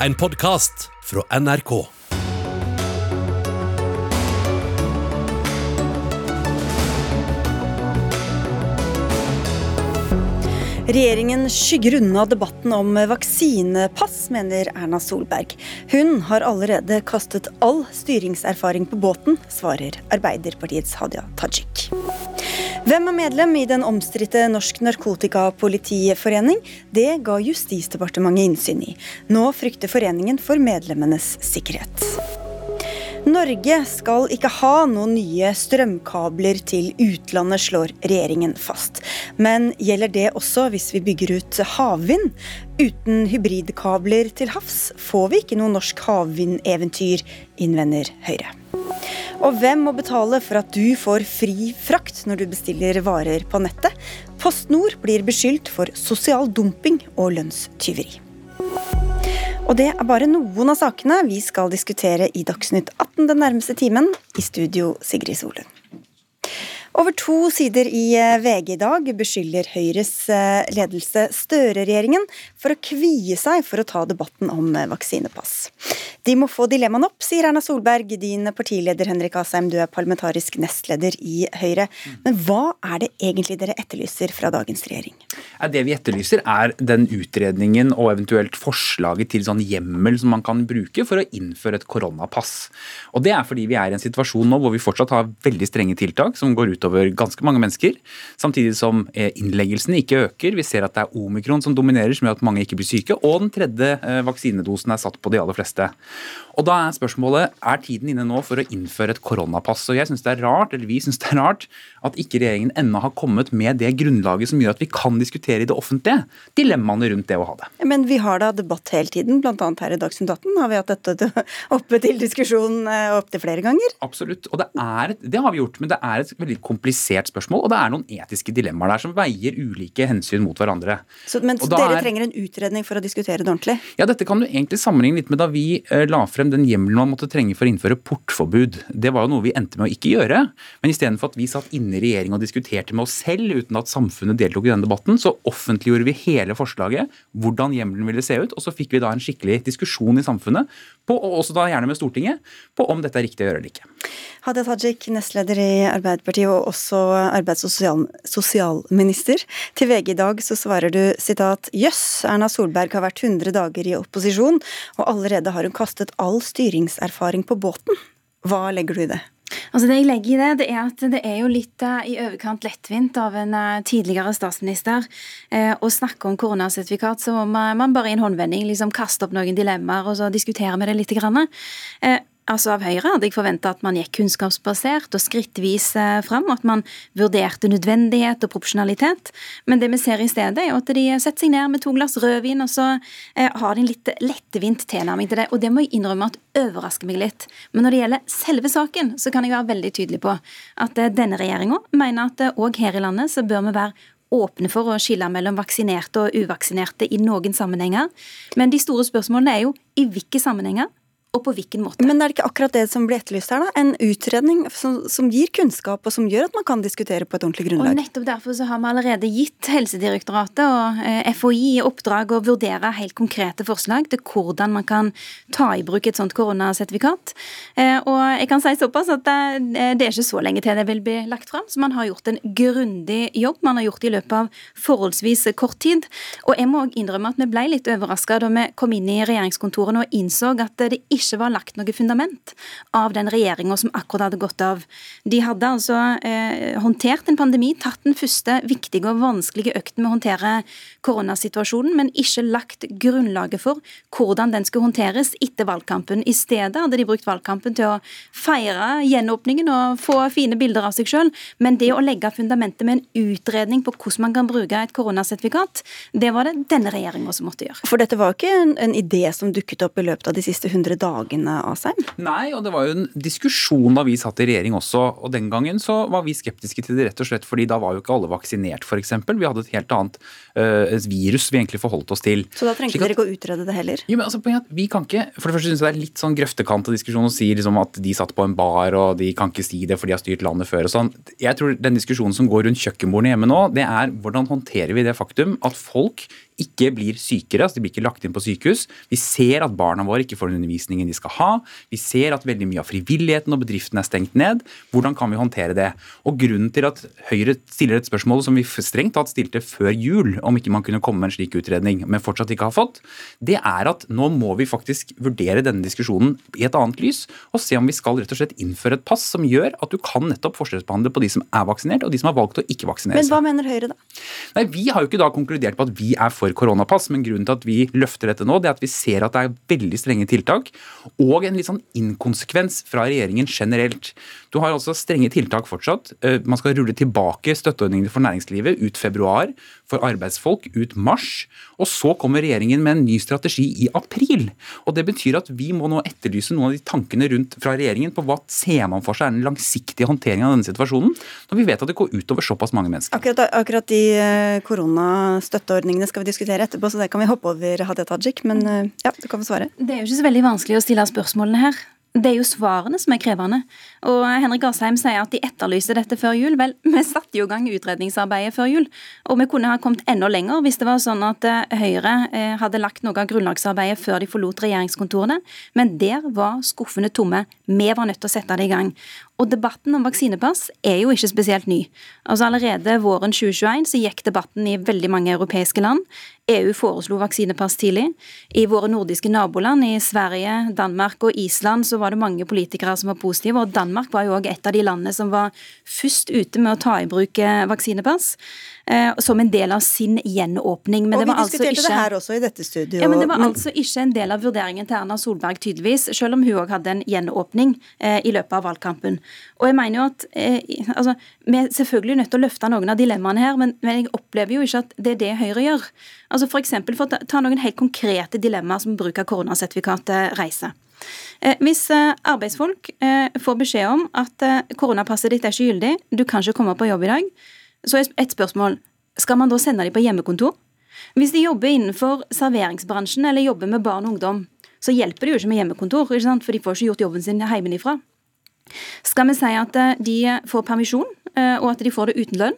En podkast fra NRK. Regjeringen skygger unna debatten om vaksinepass, mener Erna Solberg. Hun har allerede kastet all styringserfaring på båten, svarer Arbeiderpartiets Hadia Tajik. Hvem er medlem i den omstridte Norsk Narkotikapolitiforening? Det ga Justisdepartementet innsyn i. Nå frykter foreningen for medlemmenes sikkerhet. Norge skal ikke ha noen nye strømkabler til utlandet, slår regjeringen fast. Men gjelder det også hvis vi bygger ut havvind? Uten hybridkabler til havs får vi ikke noe norsk havvindeventyr, innvender Høyre. Og hvem må betale for at du får fri frakt når du bestiller varer på nettet? PostNord blir beskyldt for sosial dumping og lønnstyveri. Og det er bare noen av sakene vi skal diskutere i Dagsnytt 18 den nærmeste timen. I studio Sigrid Solund. Over to sider i eh, VG i dag beskylder Høyres eh, ledelse Støre-regjeringen for å kvie seg for å ta debatten om eh, vaksinepass. De må få dilemmaene opp, sier Erna Solberg. Din partileder Henrik Asheim, du er parlamentarisk nestleder i Høyre. Men hva er det egentlig dere etterlyser fra dagens regjering? Det vi etterlyser er den utredningen og eventuelt forslaget til sånn hjemmel som man kan bruke for å innføre et koronapass. Og Det er fordi vi er i en situasjon nå hvor vi fortsatt har veldig strenge tiltak som går utover ganske mange mennesker. Samtidig som eh, innleggelsene ikke øker. Vi ser at det er omikron som dominerer, som gjør at mange ikke blir syke. Og den tredje eh, vaksinedosen er satt på de aller fleste. Og da er spørsmålet er tiden inne nå for å innføre et koronapass. Og jeg synes det er rart, eller Vi syns det er rart at ikke regjeringen ennå har kommet med det grunnlaget som gjør at vi kan diskutere i det offentlige dilemmaene rundt det å ha det. Men vi har da debatt hele tiden, bl.a. her i Dagsnytt 18 har vi hatt dette oppe til diskusjon eh, opptil flere ganger. Absolutt, og det, er det har vi gjort, men det er et veldig komplisert spørsmål. Og det er noen etiske dilemmaer der som veier ulike hensyn mot hverandre. Så, men så dere er, trenger en utredning for å diskutere det ordentlig? Ja, dette kan du egentlig sammenligne litt med da vi eh, la frem den hjemmelen man måtte trenge for å innføre portforbud. Det var jo noe vi endte med å ikke gjøre. Men istedenfor at vi satt inne i regjering og diskuterte med oss selv uten at samfunnet deltok i denne debatten, så offentliggjorde vi hele forslaget, hvordan hjemmelen ville se ut. Og så fikk vi da en skikkelig diskusjon i samfunnet, på, og også da gjerne med Stortinget, på om dette er riktig å gjøre eller ikke. Hadia Tajik, nestleder i Arbeiderpartiet og også arbeids- og sosial, sosialminister. Til VG i dag så svarer du sitat jøss, Erna Solberg har vært 100 dager i opposisjon, og allerede har hun kastet all styringserfaring på båten. Hva legger du i det? Altså Det jeg legger i det, det er at det er jo litt uh, i overkant lettvint av en uh, tidligere statsminister uh, å snakke om koronasertifikat som om man bare i en håndvending liksom kaster opp noen dilemmaer og så diskuterer vi det litt. Grann. Altså Av Høyre hadde jeg forventa at man gikk kunnskapsbasert og skrittvis eh, fram, og at man vurderte nødvendighet og proporsjonalitet. Men det vi ser i stedet, er at de setter seg ned med to glass rødvin, og så eh, har de en litt lettvint tilnærming til det. Og det må jeg innrømme at overrasker meg litt. Men når det gjelder selve saken, så kan jeg være veldig tydelig på at eh, denne regjeringa mener at òg her i landet så bør vi være åpne for å skille mellom vaksinerte og uvaksinerte i noen sammenhenger. Men de store spørsmålene er jo i hvilke sammenhenger og på hvilken måte. Men er det ikke akkurat det som blir etterlyst her, da? En utredning som, som, gir kunnskap, og som gjør at man kan diskutere på et ordentlig grunnlag? Og nettopp derfor så har vi allerede gitt Helsedirektoratet og eh, FHI i oppdrag å vurdere helt konkrete forslag til hvordan man kan ta i bruk et sånt koronasertifikat. Eh, og jeg kan si såpass at det, eh, det er ikke så lenge til det vil bli lagt fram, så man har gjort en grundig jobb. Man har gjort det i løpet av forholdsvis kort tid. Og jeg må òg innrømme at vi ble litt overraska da vi kom inn i regjeringskontorene og innså at det ikke ikke var lagt noe fundament av den regjeringa som akkurat hadde gått av. De hadde altså eh, håndtert en pandemi, tatt den første viktige og vanskelige økten med å håndtere koronasituasjonen, men ikke lagt grunnlaget for hvordan den skulle håndteres etter valgkampen. I stedet hadde de brukt valgkampen til å feire gjenåpningen og få fine bilder av seg sjøl, men det å legge fundamentet med en utredning på hvordan man kan bruke et koronasertifikat, det var det denne regjeringa som måtte gjøre. For dette var ikke en, en idé som dukket opp i løpet av de siste 100 dagene? Dagene, Asheim? Nei, og det var jo en diskusjon da vi satt i regjering også. Og den gangen så var vi skeptiske til det rett og slett fordi da var jo ikke alle vaksinert, f.eks. Vi hadde et helt annet uh, virus vi egentlig forholdt oss til. Så da trengte dere ikke å utrede det heller? Jo, men altså, vi kan ikke, For det første syns jeg det er litt sånn grøftekant av diskusjon å si liksom, at de satt på en bar og de kan ikke si det for de har styrt landet før og sånn. Jeg tror den diskusjonen som går rundt kjøkkenbordene hjemme nå, det er hvordan håndterer vi det faktum at folk ikke blir sykere, altså de blir ikke lagt inn på sykehus. Vi ser at barna våre ikke får den undervisningen de skal ha. Vi ser at veldig mye av frivilligheten og bedriftene er stengt ned. Hvordan kan vi håndtere det? Og Grunnen til at Høyre stiller et spørsmål som vi strengt tatt stilte før jul, om ikke man kunne komme med en slik utredning, men fortsatt ikke har fått, det er at nå må vi faktisk vurdere denne diskusjonen i et annet lys, og se om vi skal rett og slett innføre et pass som gjør at du kan nettopp forskjellsbehandle på de som er vaksinert, og de som har valgt å ikke vaksinere seg. Men hva mener Høyre, da? Nei, Vi har jo ikke da konkludert på at vi er for koronapass, men grunnen til at vi løfter dette nå, det er at vi ser at det er veldig strenge tiltak, og en litt sånn inkonsekvens fra regjeringen generelt. Du har altså strenge tiltak fortsatt. Eh, Man skal rulle tilbake støtteordningene for næringslivet ut februar, for arbeidsfolk ut mars, og så kommer regjeringen med en ny strategi i april. Og Det betyr at vi må nå etterlyse noen av de tankene rundt fra regjeringen på hva ser man for seg er den langsiktige håndteringen av denne situasjonen, når vi vet at det går utover såpass mange mennesker. Akkurat, akkurat de eh, koronastøtteordningene skal vi diskutere etterpå, så det kan vi hoppe over, Hadia Tajik. Men eh, ja, du kan få svare. Det er jo ikke så veldig vanskelig å stille spørsmålene her. Det er jo svarene som er krevende. Og Henrik Asheim sier at de etterlyser dette før jul. Vel, vi satte jo i gang utredningsarbeidet før jul. Og vi kunne ha kommet enda lenger hvis det var sånn at eh, Høyre eh, hadde lagt noe av grunnlagsarbeidet før de forlot regjeringskontorene. Men der var skuffene tomme. Vi var nødt til å sette det i gang. Og debatten om vaksinepass er jo ikke spesielt ny. Altså Allerede våren 2021 så gikk debatten i veldig mange europeiske land. EU foreslo vaksinepass tidlig. I våre nordiske naboland, i Sverige, Danmark og Island, så var det mange politikere som var positive. Og Danmark var jo òg et av de landene som var først ute med å ta i bruk eh, vaksinepass. Eh, som en del av sin gjenåpning. Men og det vi altså diskuterte ikke det her også i dette studioet. ja, men Det var men- altså ikke en del av vurderingen til Erna Solberg, tydeligvis, selv om hun òg hadde en gjenåpning eh, i løpet av valgkampen. Og jeg mener jo at eh, altså, Vi er selvfølgelig nødt til å løfte noen av dilemmaene her, men, men jeg opplever jo ikke at det er det Høyre gjør. Altså For, eksempel, for å ta, ta noen helt konkrete dilemmaer som bruk av koronasertifikatet reiser. Eh, Hvis arbeidsfolk får beskjed om at koronapasset ditt er ikke gyldig, du kan ikke komme på jobb i dag, så et spørsmål skal man da sende dem på hjemmekontor. Hvis de jobber innenfor serveringsbransjen eller jobber med barn og ungdom, så hjelper det jo ikke med hjemmekontor, ikke for de får ikke gjort jobben sin hjemmefra. Skal vi si at eh, de får permisjon, eh, og at de får det uten lønn?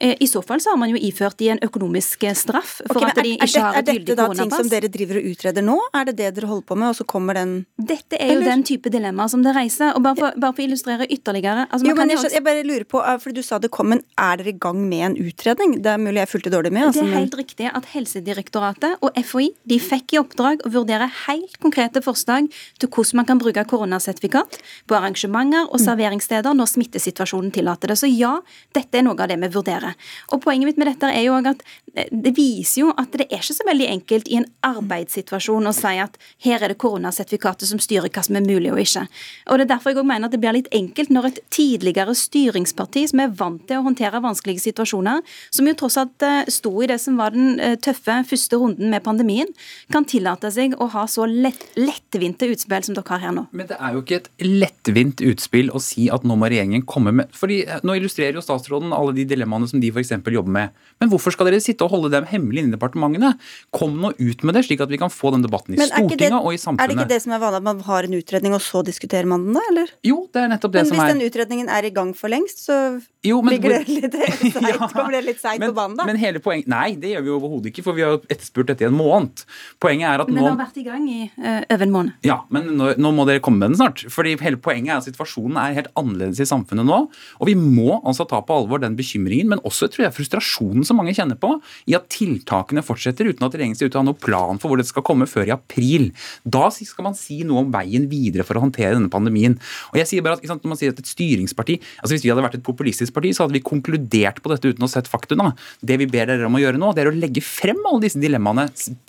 Eh, I så fall så har man jo iført de en økonomisk eh, straff for okay, at de ikke har gyldig koronapass. er dette da ting som dere driver og utreder nå? Er det det dere holder på med, og så kommer den Dette er jo Eller- den type dilemmaer som det reiser. Og bare for, bare for å illustrere ytterligere altså Jo, men kan jeg, også- jeg bare lurer på, for du sa det kom, men er dere i gang med en utredning? Det er mulig jeg fulgte dårlig med. Det er er men- helt riktig at Helsedirektoratet og FHI de fikk i oppdrag å vurdere helt konkrete forslag til hvordan man kan bruke koronasertifikat på arrangementer og serveringssteder når smittesituasjonen tillater det. Så ja, dette er noe av det vi vurderer. Og Poenget mitt med dette er jo at eh, det viser jo at det er ikke så veldig enkelt i en arbeidssituasjon å si at her er det koronasertifikatet som styrer hva som er mulig og ikke. Og Det er derfor jeg også mener at det blir litt enkelt når et tidligere styringsparti som er vant til å håndtere vanskelige situasjoner, som jo tross alt eh, sto i det som var den eh, tøffe første runden med pandemien, kan tillate seg å ha så lett, lettvinte utspill som dere har her nå. Men det er jo ikke et lettvint utspill å si at nå må regjeringen komme med fordi Nå illustrerer jo statsråden alle de dilemmaene som de f.eks. jobber med. Men hvorfor skal dere sitte og holde dem hemmelig inne i departementene? Kom nå ut med det, slik at vi kan få den debatten i Men er det- Stortinget og i samfunnet. Er det ikke det som er vanlig, at man har en utredning, og så diskuterer man den da, eller? Jo, det er nettopp det Men som hvis er den utredningen er i gang for lengst, så Jo, men ligger det litt seigt, Ja, kommer det litt seigt på banen, da? Men hele poeng... Nei, det gjør vi overhodet ikke, for vi har etterspurt dette i en måned. Poenget er at Men nå det har vært i gang i eh, over en måned. Ja, men nå, nå må dere komme med den snart. Fordi hele Poenget er at situasjonen er helt annerledes i samfunnet nå. Og vi må altså ta på alvor den bekymringen, men også tror jeg, frustrasjonen som mange kjenner på, i at tiltakene fortsetter uten at regjeringen ser ut til å ha noen plan for hvor det skal komme før i april. Da skal man si noe om veien videre for å håndtere denne pandemien. Og jeg sier bare at sant, når man sier at et styringsparti, altså Hvis vi hadde vært et populistisk parti, så hadde vi konkludert på dette uten å sett faktuna. Det vi ber dere om å gjøre nå, det er å legge frem alle disse dilemmaene,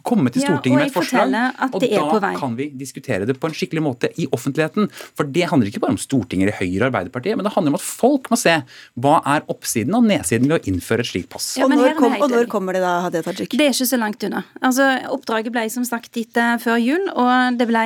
komme til Stortinget ja, med et forslag, at og det er på da vei. kan vi diskutere det på en skikkelig måte i offentligheten. For det handler ikke bare om Stortinget eller Høyre og Arbeiderpartiet, men det handler om at folk må se hva er oppsiden og nedsiden ved å innføre et slikt pass. Ja, og, når kom, og når kommer det da, Hadia Tajik? Det er ikke så langt unna. Altså, Oppdraget ble som sagt gitt eh, før jul, og det ble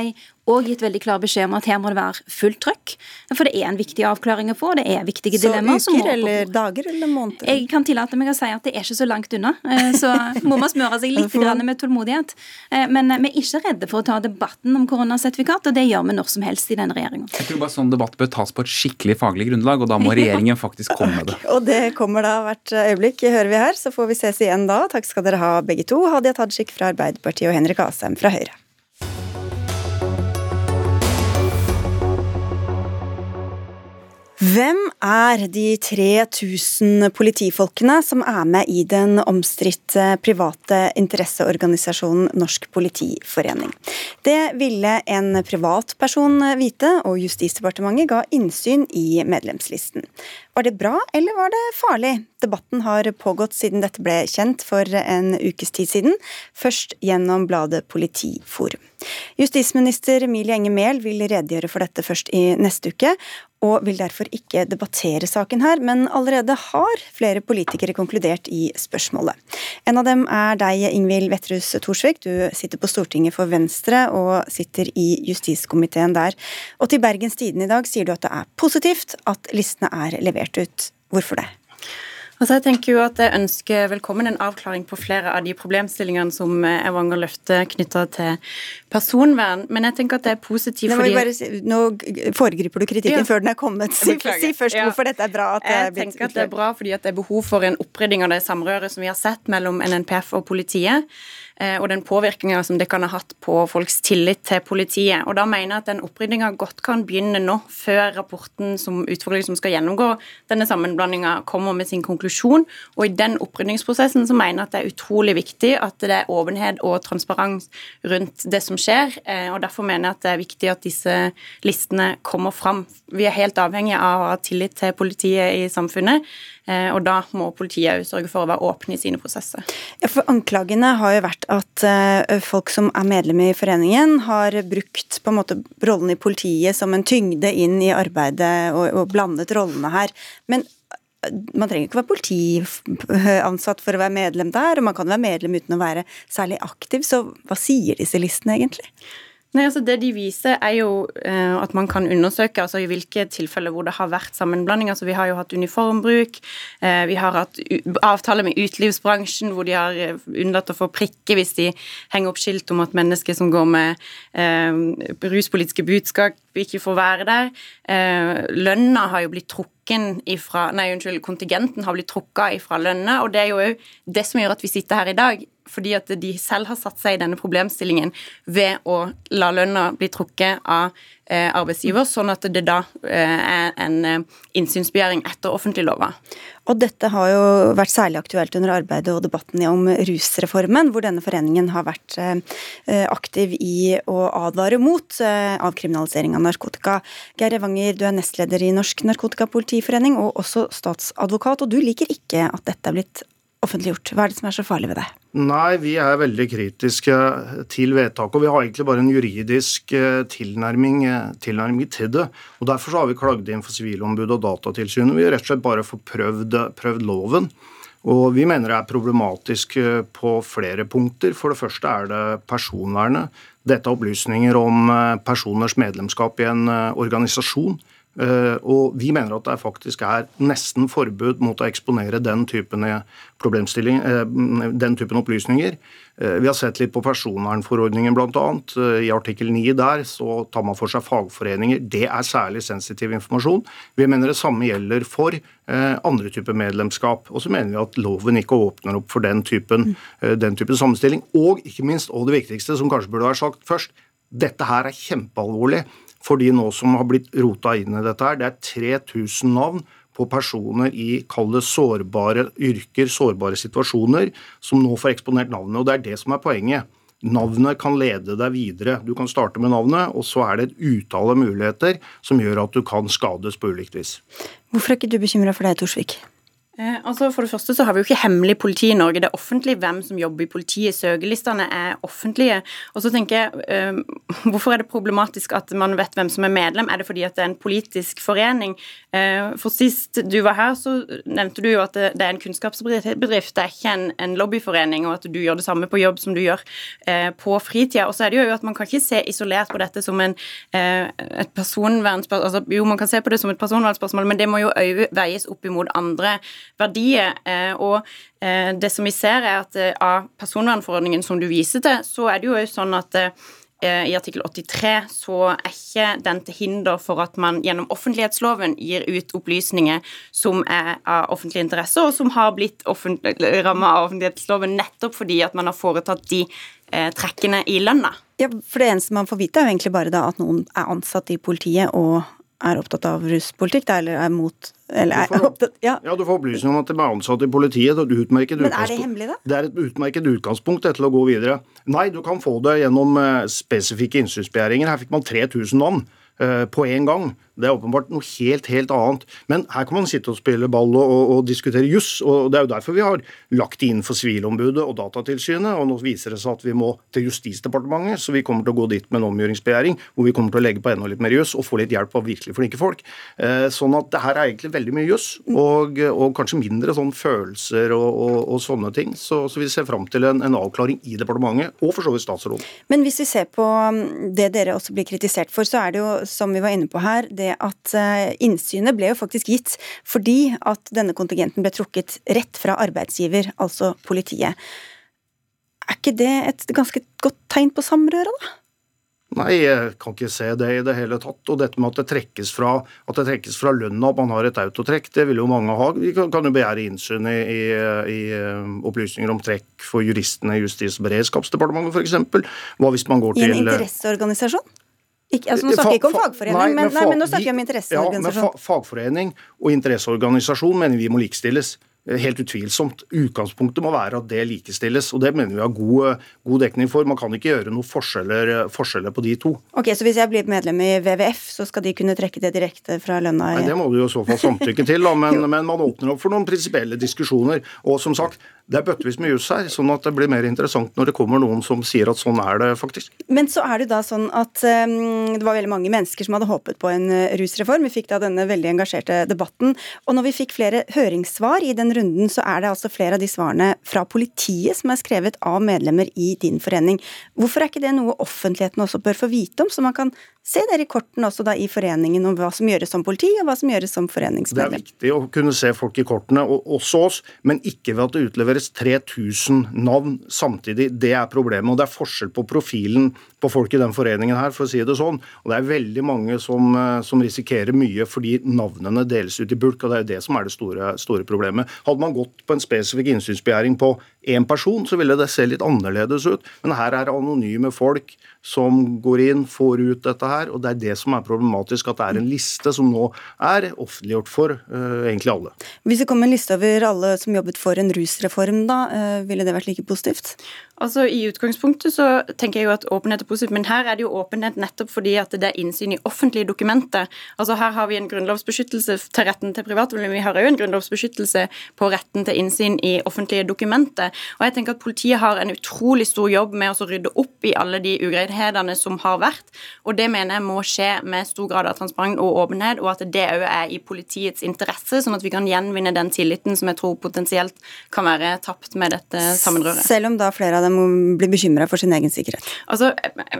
og gitt veldig klar beskjed om at her må det være fullt trøkk. For det er en viktig avklaring å få, det er viktige dilemmaer. Så uker eller dager eller måneder? Jeg kan tillate meg å si at det er ikke så langt unna. Eh, så må man smøre seg litt med tålmodighet. Eh, men vi er ikke redde for å ta debatten om koronasertifikat, og det gjør vi når som helst i denne regjeringa. Jeg tror bare sånn debatt bør tas på et skikkelig faglig grunnlag, og da må regjeringen faktisk komme med det. Og det kommer da hvert øyeblikk, hører vi her. Så får vi ses igjen da. Takk skal dere ha begge to. Hadia Tajik fra Arbeiderpartiet og Henrik Asheim fra Høyre. Hvem er de 3000 politifolkene som er med i den omstridte private interesseorganisasjonen Norsk Politiforening? Det ville en privatperson vite, og Justisdepartementet ga innsyn i medlemslisten. Var det bra, eller var det farlig? Debatten har pågått siden dette ble kjent for en ukes tid siden, først gjennom bladet Politiforum. Justisminister Emilie Enger Mehl vil redegjøre for dette først i neste uke, og vil derfor ikke debattere saken her, men allerede har flere politikere konkludert i spørsmålet. En av dem er deg, Ingvild Wetterhus Thorsvik. Du sitter på Stortinget for Venstre og sitter i justiskomiteen der. Og til Bergens Tidende i dag sier du at det er positivt at listene er levert ut. Hvorfor det? Altså jeg tenker jo at jeg ønsker velkommen en avklaring på flere av de problemstillingene som Evanger løfter knytta til personvern, men jeg tenker at det er positivt fordi si, Nå foregriper du kritikken ja. før den er kommet. Si, si først ja. hvorfor dette er bra. At jeg tenker at det er bra fordi det er behov for en opprydding av det samrøret som vi har sett mellom NNPF og politiet. Eh, og den påvirkninga som det kan ha hatt på folks tillit til politiet. Og Da mener jeg at den opprydninga godt kan begynne nå, før rapporten som utvalget som skal gjennomgå denne sammenblandinga, kommer med sin konklusjon. Og i den opprydningsprosessen så mener jeg at det er utrolig viktig at det er åpenhet og transparens rundt det som skjer. Eh, og Derfor mener jeg at det er viktig at disse listene kommer fram. Vi er helt avhengige av å ha tillit til politiet i samfunnet. Eh, og da må politiet òg sørge for å være åpne i sine prosesser. Ja, for Anklagene har jo vært at uh, folk som er medlem i foreningen, har brukt på en måte rollen i politiet som en tyngde inn i arbeidet og, og blandet rollene her. Men eh, man trenger ikke være politiansatt for å være medlem der, og man kan være medlem uten å være særlig aktiv, så hva sier disse listene egentlig? Nei, altså Det de viser, er jo eh, at man kan undersøke altså i hvilke tilfeller hvor det har vært sammenblanding. Altså Vi har jo hatt uniformbruk, eh, vi har hatt avtaler med utelivsbransjen hvor de har eh, unnlatt å få prikke hvis de henger opp skilt om at mennesker som går med ruspolitiske budskap, ikke får være der. Lønna har jo blitt trukken ifra, nei, unnskyld, Kontingenten har blitt trukka ifra lønna, og det er jo det som gjør at vi sitter her i dag fordi at de selv har satt seg i denne problemstillingen ved å la lønna bli trukket av eh, arbeidsgiver, sånn at det da eh, er en eh, innsynsbegjæring etter offentliglova. Og dette har jo vært særlig aktuelt under arbeidet og debatten om rusreformen, hvor denne foreningen har vært aktiv i å advare mot avkriminalisering av narkotika. Geir Evanger, du er nestleder i Norsk Narkotikapolitiforening og også statsadvokat, og du liker ikke at dette er blitt offentliggjort. Hva er det som er så farlig ved det? Nei, vi er veldig kritiske til vedtaket. Og vi har egentlig bare en juridisk eh, tilnærming, eh, tilnærming til det. Og Derfor har vi klagd inn for Sivilombudet og Datatilsynet. Vi har rett og slett bare fått prøvd, prøvd loven. Og vi mener det er problematisk eh, på flere punkter. For det første er det personvernet. Dette er opplysninger om personers medlemskap i en organisasjon. Eh, og vi mener at det faktisk er nesten forbud mot å eksponere den typen, eh, den typen opplysninger. Eh, vi har sett litt på personvernforordningen bl.a. I artikkel 9 der så tar man for seg fagforeninger. Det er særlig sensitiv informasjon. Vi mener det samme gjelder for andre typer medlemskap. Og så mener vi at loven ikke åpner opp for den typen, den typen sammenstilling. Og ikke minst, og det viktigste, som kanskje burde vært sagt først, dette her er kjempealvorlig for de nå som har blitt rota inn i dette her. Det er 3000 navn på personer i kall sårbare yrker, sårbare situasjoner, som nå får eksponert navnet. Og det er det som er poenget. Navnet kan lede deg videre. Du kan starte med navnet, og så er det et utall av muligheter som gjør at du kan skades på ulikt vis. Hvorfor er ikke du bekymra for det, Torsvik? Eh, altså For det første så har vi jo ikke hemmelig politi i Norge. Det er offentlig hvem som jobber i politiet. Søkelistene er offentlige. Og så tenker jeg, eh, Hvorfor er det problematisk at man vet hvem som er medlem? Er det fordi at det er en politisk forening? Eh, for Sist du var her, så nevnte du jo at det, er en kunnskapsbedrift. Det er ikke en, en, lobbyforening, og at du gjør det samme på jobb som du gjør på fritida. Og så er det jo at Man kan ikke se isolert på dette som en, et personvernspørsmål. Altså, jo, man kan se på det som et personvernspørsmål, men det må jo veies opp imot andre verdier. Eh, og eh, det som vi ser, er at eh, av personvernforordningen som du viser til, så er det jo sånn at i artikkel 83 så er ikke den til hinder for at man gjennom offentlighetsloven gir ut opplysninger som er av offentlig interesse, og som har blitt ramma av offentlighetsloven nettopp fordi at man har foretatt de eh, trekkene i lønna. Ja, for Det eneste man får vite, er jo egentlig bare da at noen er ansatt i politiet og er opptatt av ruspolitikk, eller er mot eller er opptatt, ja. ja. du får opplysning om at de er ansatt i politiet. Er utmerket Men er det hemmelig, da? Det er et utmerket utgangspunkt til å gå videre. Nei, du kan få det gjennom eh, spesifikke innsynsbegjæringer. Her fikk man 3000 navn eh, på én gang. Det er åpenbart noe helt helt annet. Men her kan man sitte og spille ball og, og, og diskutere juss. og Det er jo derfor vi har lagt det inn for Sivilombudet og Datatilsynet. og Nå viser det seg at vi må til Justisdepartementet, så vi kommer til å gå dit med en omgjøringsbegjæring hvor vi kommer til å legge på enda litt mer juss og få litt hjelp av virkelig flinke folk. Eh, sånn at det her er egentlig veldig mye juss, og, og, kanskje mindre sånn følelser og, sånne ting. Så, så, vi ser fram til en, en, avklaring i departementet, og for så vidt statsråden. Men hvis vi ser på um, det dere også blir kritisert for, så er det jo, som vi var inne på her, det det at eh, innsynet ble jo faktisk gitt fordi at denne kontingenten ble trukket rett fra arbeidsgiver, altså politiet. Er ikke det et ganske godt tegn på samrøre, da? Nei, jeg kan ikke se det i det hele tatt. Og dette med at det trekkes fra, at det trekkes fra lønna, at man har et autotrekk, det vil jo mange ha. Vi kan, kan jo begjære innsyn i, i, i, eh, opplysninger om trekk for juristene i Justis- og beredskapsdepartementet f.eks. Hva hvis man går til I en interesseorganisasjon? Ikke, altså, nå snakker jeg ikke om fagforening, nei, men, nei, men, nå snakker jeg om interesseorganisasjon. Ja, men fagforening og interesseorganisasjon mener vi må likestilles. Eh, helt utvilsomt. Utgangspunktet må være at det likestilles, og det mener vi har god, god dekning for. Man kan ikke gjøre noen forskjeller, forskjeller, på de to. Ok, Så hvis jeg blir medlem i WWF, så skal de kunne trekke det direkte fra lønna? Nei, Det må du jo i så fall samtykke til, da, men, men, man åpner opp for noen prinsipielle diskusjoner. Og som sagt, det er bøttevis med jus her, sånn at det blir mer interessant når det kommer noen som sier at sånn er det faktisk. Men så er det da sånn at um, det var veldig mange mennesker som hadde håpet på en rusreform. Vi fikk da denne veldig engasjerte debatten. Og når vi fikk flere høringssvar i den runden, så er det altså flere av de svarene fra politiet som er skrevet av medlemmer i din forening. Hvorfor er ikke det noe offentligheten også bør få vite om, så man kan se dere i kortene også da i foreningen om hva som gjøres som politi, og hva som gjøres som foreningsmedlem? Det er viktig å kunne se folk i kortene, og også oss, men ikke ved at det utleveres 3000 navn samtidig. Det er problemet. og Det er forskjell på profilen på folk i den foreningen her, for å si det sånn. Og det er veldig mange som, eh, som risikerer mye fordi navnene deles ut i bulk, og det er jo det som er det store, store problemet. Hadde man gått på en spesifikk innsynsbegjæring på én person, så ville det se litt annerledes ut. Men her er det anonyme folk som går inn, får ut dette her. Og det er det som er problematisk, at det er en liste som nå er offentliggjort for uh, egentlig alle. Hvis det kom en liste over alle som jobbet for en rusreform, da, uh, ville det vært like positivt? Altså I utgangspunktet så tenker jeg jo at åpenhet er positivt, men her er det jo åpenhet nettopp fordi at det er innsyn i offentlige dokumenter. Altså Her har vi en grunnlovsbeskyttelse til retten til privatliv, men vi har òg en grunnlovsbeskyttelse på retten til innsyn i offentlige dokumenter. Og jeg tenker at Politiet har en utrolig stor jobb med å rydde opp i alle de ugreidhetene som har vært, og det mener jeg må skje med stor grad av transparent og åpenhet, og at det òg er i politiets interesse, sånn at vi kan gjenvinne den tilliten som jeg tror potensielt kan være tapt med dette sammenrøret. Selv om da flere av dem blir bli bekymra for sin egen sikkerhet? Altså,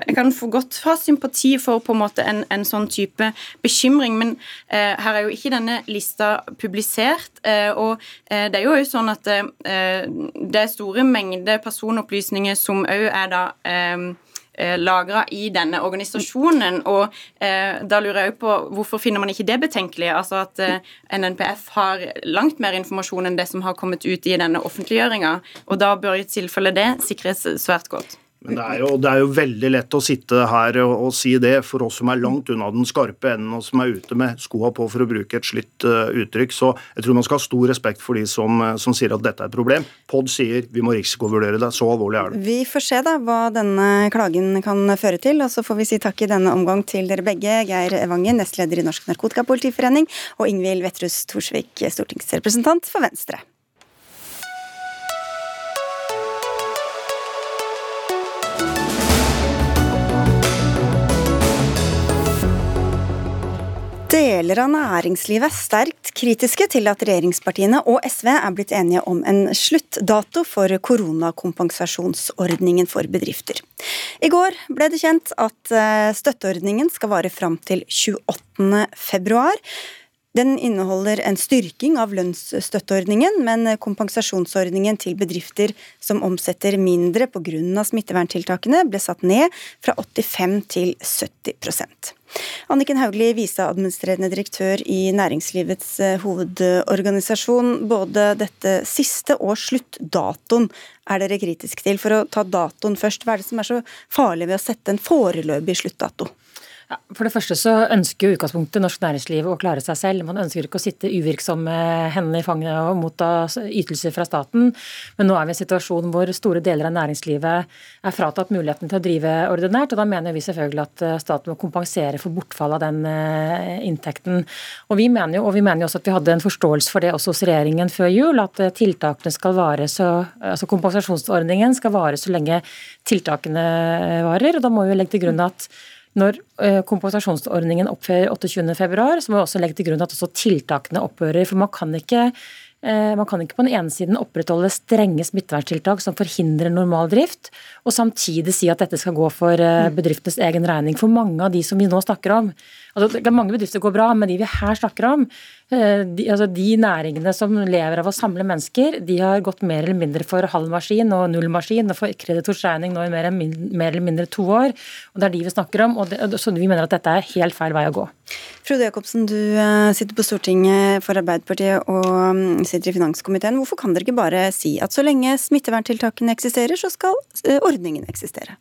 Jeg kan få godt ha sympati for på en måte en, en sånn type bekymring, men eh, her er jo ikke denne lista publisert. Eh, og eh, det er jo også sånn at eh, det er store mengder personopplysninger som òg er da eh, eh lagra i denne organisasjonen. Og eh, da lurer jeg på hvorfor finner man ikke det betenkelig? Altså at eh, NNPF har langt mer informasjon enn det som har kommet ut i denne offentliggjøringa. Og da bør i tilfelle det sikres svært godt. Men det er, jo, det er, jo, veldig lett å sitte her og, og, si det for oss som er langt unna den skarpe enden, og som er ute med skoa på, for å bruke et slitt uh, uttrykk. Så jeg tror man skal ha stor respekt for de som, uh, som sier at dette er et problem. POD sier vi må risikovurdere det. Så alvorlig er det. Vi får se da hva denne klagen kan føre til, og så får vi si takk i denne omgang til dere begge. Geir Evangen, nestleder i Norsk Narkotikapolitiforening, og Ingvild Vetrus Thorsvik, stortingsrepresentant for Venstre. Deler av næringslivet er sterkt kritiske til at regjeringspartiene og SV er blitt enige om en sluttdato for koronakompensasjonsordningen for bedrifter. I går ble det kjent at eh, støtteordningen skal vare fram til 28. februar. Den inneholder en styrking av lønnsstøtteordningen, men kompensasjonsordningen til bedrifter som omsetter mindre pga. smitteverntiltakene, ble satt ned fra 85 til 70% Anniken Hauglie, viseadministrerende direktør i Næringslivets eh, hovedorganisasjon. Både dette siste og sluttdatoen er dere kritisk til. For å ta datoen først, hva er det som er så farlig ved å sette en foreløpig sluttdato? For det første så ønsker jo utgangspunktet norsk næringsliv å klare seg selv. Man ønsker ikke å sitte uvirksomme hendene i fanget og motta ytelser fra staten. Men nå er vi i en situasjon hvor store deler av næringslivet er fratatt muligheten til å drive ordinært. og Da mener vi selvfølgelig at eh, staten må kompensere for bortfall av den eh, inntekten. Og vi mener jo, og vi mener jo også at vi hadde en forståelse for det også hos regjeringen før jul, at eh, tiltakene skal vare så, altså kompensasjonsordningen skal vare så lenge tiltakene varer. og Da må vi legge til grunn at når eh, kompensasjonsordningen opphører 28.2, så må vi også legge til grunn at også tiltakene opphører. For man kan ikke Eh, man kan ikke på den ene siden opprettholde strenge smitteverntiltak som forhindrer normal drift, og samtidig si at dette skal gå for eh, bedriftenes egen regning. For mange av de som vi nå snakker om, altså mange bedrifter går bra, men de vi her snakker om, eh, de, altså de næringene som lever av å samle mennesker, de har gått mer eller mindre for halv maskin og null maskin og for kreditors regning nå i mer, mer, eller mindre to år. og Det er de vi snakker om, og det, så vi mener at dette er helt feil vei å gå. Frode Jacobsen, du sitter på Stortinget for Arbeiderpartiet og mm, sitter i finanskomiteen. Hvorfor kan dere ikke bare si at så lenge smitteverntiltakene eksisterer, så skal eh, ordningen eksistere?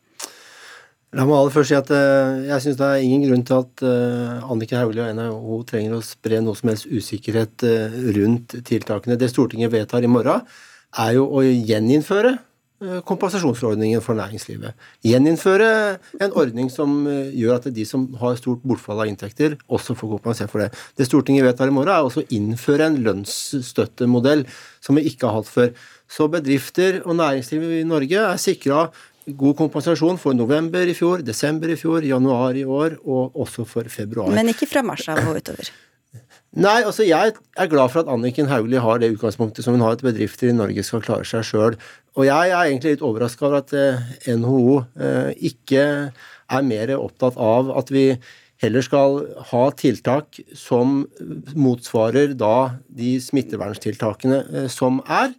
La meg aller først si at uh, jeg syns det er ingen grunn til at uh, Annike Hauglie og NHO trenger å spre noe som helst usikkerhet uh, rundt tiltakene. Det Stortinget vedtar i morgen, er jo å gjeninnføre Eh, kompensasjonsordningen for næringslivet. Gjeninnføre en ordning som eh, gjør at de som har stort bortfall av inntekter, også får kompensert for det. Det Stortinget vedtar i morgen, er også å innføre en lønnsstøttemodell som vi ikke har hatt før. Så bedrifter og næringsliv i Norge er sikra god kompensasjon for november i fjor, desember i fjor, januar i år og også for februar. Men ikke fra mars av og utover? Nei, altså jeg er glad for at Anniken Hauglie har det utgangspunktet som hun har, at bedrifter i Norge skal klare seg sjøl. Og jeg er egentlig litt overraska over at eh, NHO eh, ikke er mer opptatt av at vi heller skal ha tiltak som motsvarer da de smitteverntiltakene eh, som er.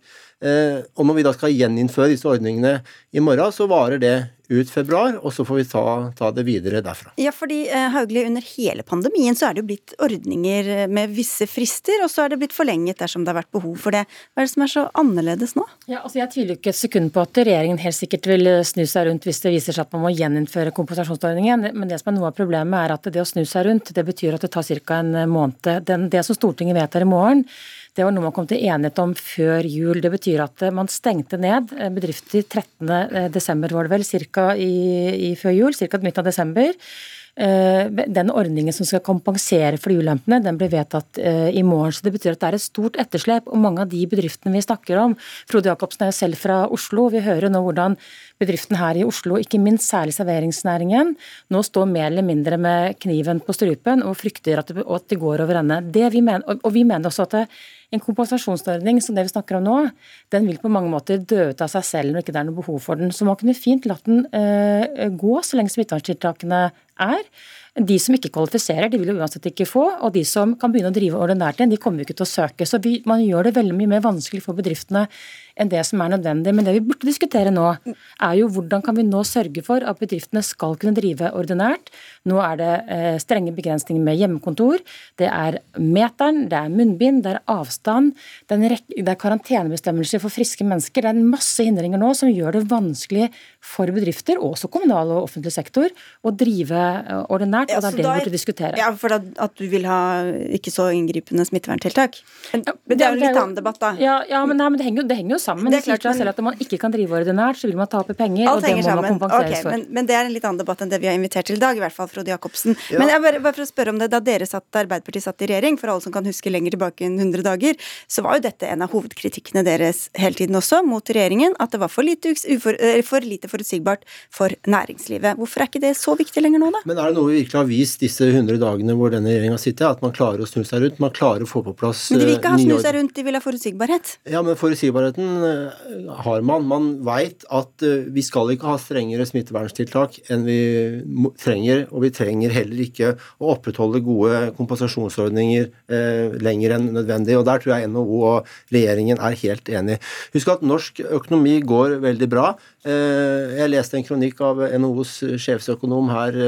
Og når vi da skal gjeninnføre disse ordningene i morgen, så varer det ut februar, og så får vi ta, ta det videre derfra. Ja, fordi eh, Hauglie, under hele pandemien så er det jo blitt ordninger eh, med visse frister, og så er det blitt forlenget dersom det har vært behov for det. Hva er det som er så annerledes nå? Ja, altså Jeg tviler ikke et sekund på at regjeringen helt sikkert vil eh, snu seg rundt hvis det viser seg at man må gjeninnføre kompensasjonsordningen, men det som er noe av problemet er at det å snu seg rundt, det betyr at det tar ca. en måned. Den, det som Stortinget vedtar i morgen, det var noe man kom til enighet om før jul. Det betyr at man stengte ned bedrifter 13.12. var det vel, ca. I, i før jul, ca. midten av desember. Eh, den ordningen som skal kompensere for de ulempene, den blir vedtatt eh, i morgen. så Det betyr at det er et stort etterslep. og Mange av de bedriftene vi snakker om Frode Jacobsen er jo selv fra Oslo. Vi hører nå hvordan bedriften her i Oslo, ikke minst særlig serveringsnæringen, nå står mer eller mindre med kniven på strupen og frykter at det, går over ende. Og vi mener også at det, en kompensasjonsordning som det vi snakker om nå, den vil på mange måter dø ut av seg selv når ikke det er noe behov for den. Så man kunne fint latt den uh, gå så lenge smitteverntiltakene er. De som ikke kvalifiserer, de vil jo uansett ikke få. Og de som kan begynne å drive ordinært igjen, de kommer jo ikke til å søke. Så vi, man gjør det veldig mye mer vanskelig for bedriftene enn det som er nødvendig. Men det vi burde diskutere nå, er jo hvordan kan vi nå sørge for at bedriftene skal kunne drive ordinært. Nå er det eh, strenge begrensninger med hjemmekontor. Det er meteren, det er munnbind, det er avstand, det er, det er karantenebestemmelser for friske mennesker. Det er en masse hindringer nå som gjør det vanskelig for bedrifter, også kommunal og offentlig sektor, å drive eh, ordinært. og det er det vi burde diskutere. Ja, For at, du vil ha ikke så inngripende smitteverntiltak. Men, det er jo en litt annen debatt, da. Ja, ja men, nei, men det henger jo sammen. Det, det sier seg selv at Når man ikke kan drive ordinært, så vil man tape penger, og det må sammen. man kompenseres okay, for. Men, men, det er en litt annen debatt enn det vi har invitert til i dag, i hvert fall Frode Jacobsen. Ja. Men jeg bare, bare, for å spørre om det, Da dere satt, Arbeiderpartiet satt i regjering, for alle som kan huske lenger tilbake enn 100 dager, så var jo dette en av hovedkritikkene deres hele tiden også mot regjeringen, at det var for lite, ufor, for lite forutsigbart for næringslivet. Hvorfor er ikke det så viktig lenger nå, da? Men er det noe vi virkelig har vist disse 100 dagene hvor denne regjeringa sitter, at man klarer å snu seg rundt? Man klarer å få på plass Men de vil ikke ha snu seg rundt, de vil ha forutsigbarhet? Ja, men forutsigbarheten har man. Man veit at eh, vi skal ikke ha strengere smitteverntiltak enn vi trenger, og vi trenger heller ikke å opprettholde gode kompensasjonsordninger eh, lenger enn nødvendig. og Der tror jeg NHO og regjeringen er helt enig. Husk at norsk økonomi går veldig bra. Eh, jeg leste en kronikk av NHOs sjefsøkonom her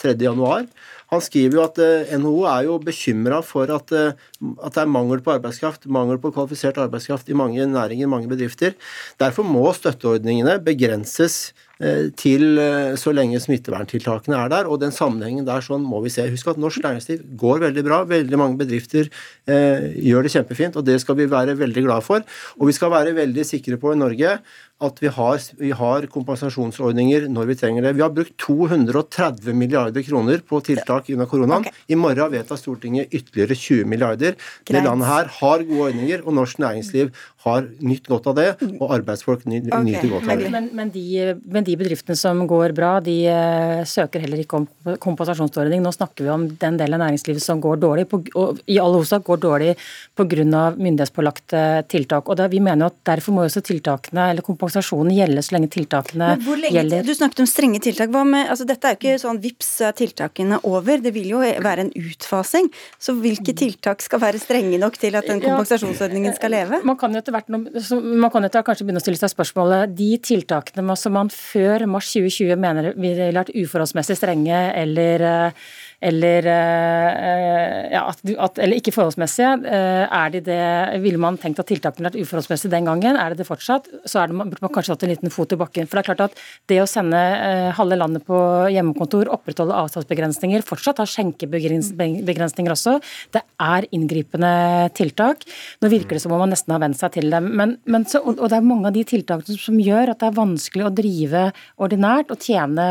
3.1. Han skriver jo at eh, NHO er jo bekymra for at, eh, at, det er mangel på arbeidskraft, mangel på kvalifisert arbeidskraft i mange næringer, mange bedrifter. Derfor må støtteordningene begrenses eh, til så lenge smitteverntiltakene er der, og den sammenhengen der sånn må vi se. Husk at norsk næringsliv går veldig bra. Veldig mange bedrifter eh, gjør det kjempefint, og det skal vi være veldig glad for. Og vi skal være veldig sikre på i Norge at vi har, vi har, kompensasjonsordninger når vi trenger det. Vi har brukt 230 milliarder kroner på tiltak under koronaen. Okay. I morgen vedtar Stortinget ytterligere 20 milliarder. Greit. Det landet her har gode ordninger, og norsk næringsliv har nytt godt av det, og arbeidsfolk nyter okay. godt av det. Men, men, de, men, de, bedriftene som går bra, de uh, søker heller ikke om kompensasjonsordning. Nå snakker vi om den delen av næringslivet som går dårlig, på, og i all hovedsak går dårlig pga. myndighetspålagte tiltak. Og det, Vi mener at derfor må også tiltakene, eller kompensasjonen gjelde så lenge tiltakene lenge, gjelder. Du snakket om strenge tiltak. Hva med, altså Dette er jo ikke sånn vips tiltakene over, det vil jo være en utfasing. Så hvilke tiltak skal være strenge nok til at den kompensasjonsordningen skal leve? Man kan jo etter noe, man kan jo kanskje begynne å stille seg spørsmålet de tiltakene som man før mars 2020 mener ville vært uforholdsmessig strenge eller uh, eller, eh, ja, at, at, eller ikke forholdsmessige. Eh, er de det, Ville man tenkt at tiltakene vært uforholdsmessige den gangen? Er det det fortsatt? Så det, burde man kanskje hatt en liten fot i bakken. For det er klart at det å sende eh, halve landet på hjemmekontor, opprettholde avstandsbegrensninger, fortsatt ha skjenkebegrensninger også, det er inngripende tiltak. Nå virker det som om man nesten har vent seg til dem. Men, men så, og det er mange av de tiltakene som gjør at det er vanskelig å drive ordinært og tjene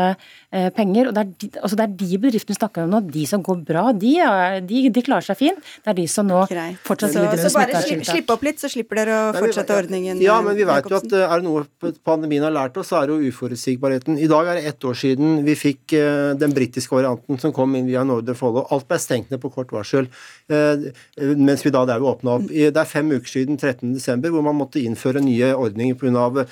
penger. og Det er de, altså det er de bedriftene snakker om nå. De som går bra, de, de, de klarer seg fint. Det er de som nå Greit. fortsatt lider under smitteverntiltak. Slipp opp litt, så slipper dere å fortsette ordningen. Ja, men vi vet jo at eh, er det noe pandemien har lært oss, så er det jo uforutsigbarheten. I dag er det ett år siden vi fikk eh, den britiske varianten som kom inn via Northern Follow. Alt ble stengt ned på kort varsel, mens vi da der vi åpna opp. Det er fem uker siden 13.12. hvor man måtte innføre nye ordninger pga.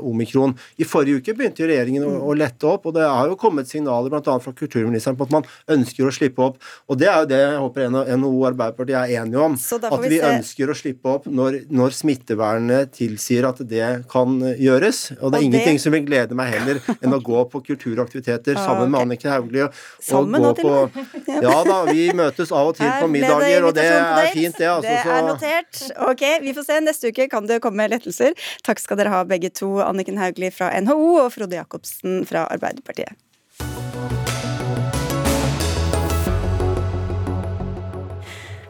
omikron. I forrige uke begynte regjeringen å lette opp, og det er jo kommet signaler bl.a. fra kulturministeren på at man ønsker å slippe opp. Og det er jo det jeg håper NHO og Arbeiderpartiet er enige om. At vi, vi ønsker å slippe opp når, når, smittevernet tilsier at det kan gjøres. Og det er og ingenting det... som vil glede meg heller enn å gå på kulturaktiviteter sammen med Annike Hauglie. Sammen nå på og Ja da, vi møtes av og til på middager, og det er fint, det. Altså, det er notert. Ok, vi får se. Neste uke kan det komme lettelser. Takk skal dere ha begge to, Anniken Hauglie fra NHO og Frode Jacobsen fra Arbeiderpartiet.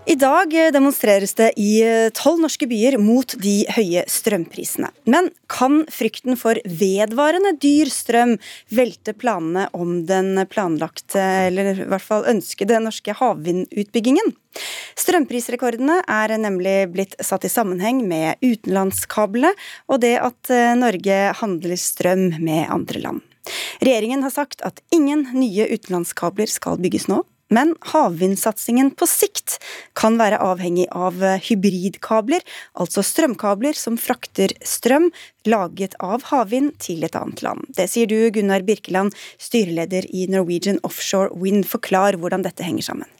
I dag demonstreres det i tolv norske byer mot de høye strømprisene. Men kan frykten for vedvarende dyr strøm velte planene om den planlagte, eller i hvert fall ønskede, norske havvindutbyggingen? Strømprisrekordene er nemlig blitt satt i sammenheng med utenlandskablene og det at Norge handler strøm med andre land. Regjeringen har sagt at ingen nye utenlandskabler skal bygges nå, Men havvindsatsingen på sikt kan være avhengig av hybridkabler, altså strømkabler som frakter strøm laget av havvind til et annet land. Det sier du, Gunnar Birkeland, styreleder i Norwegian Offshore Wind. Forklar hvordan dette henger sammen.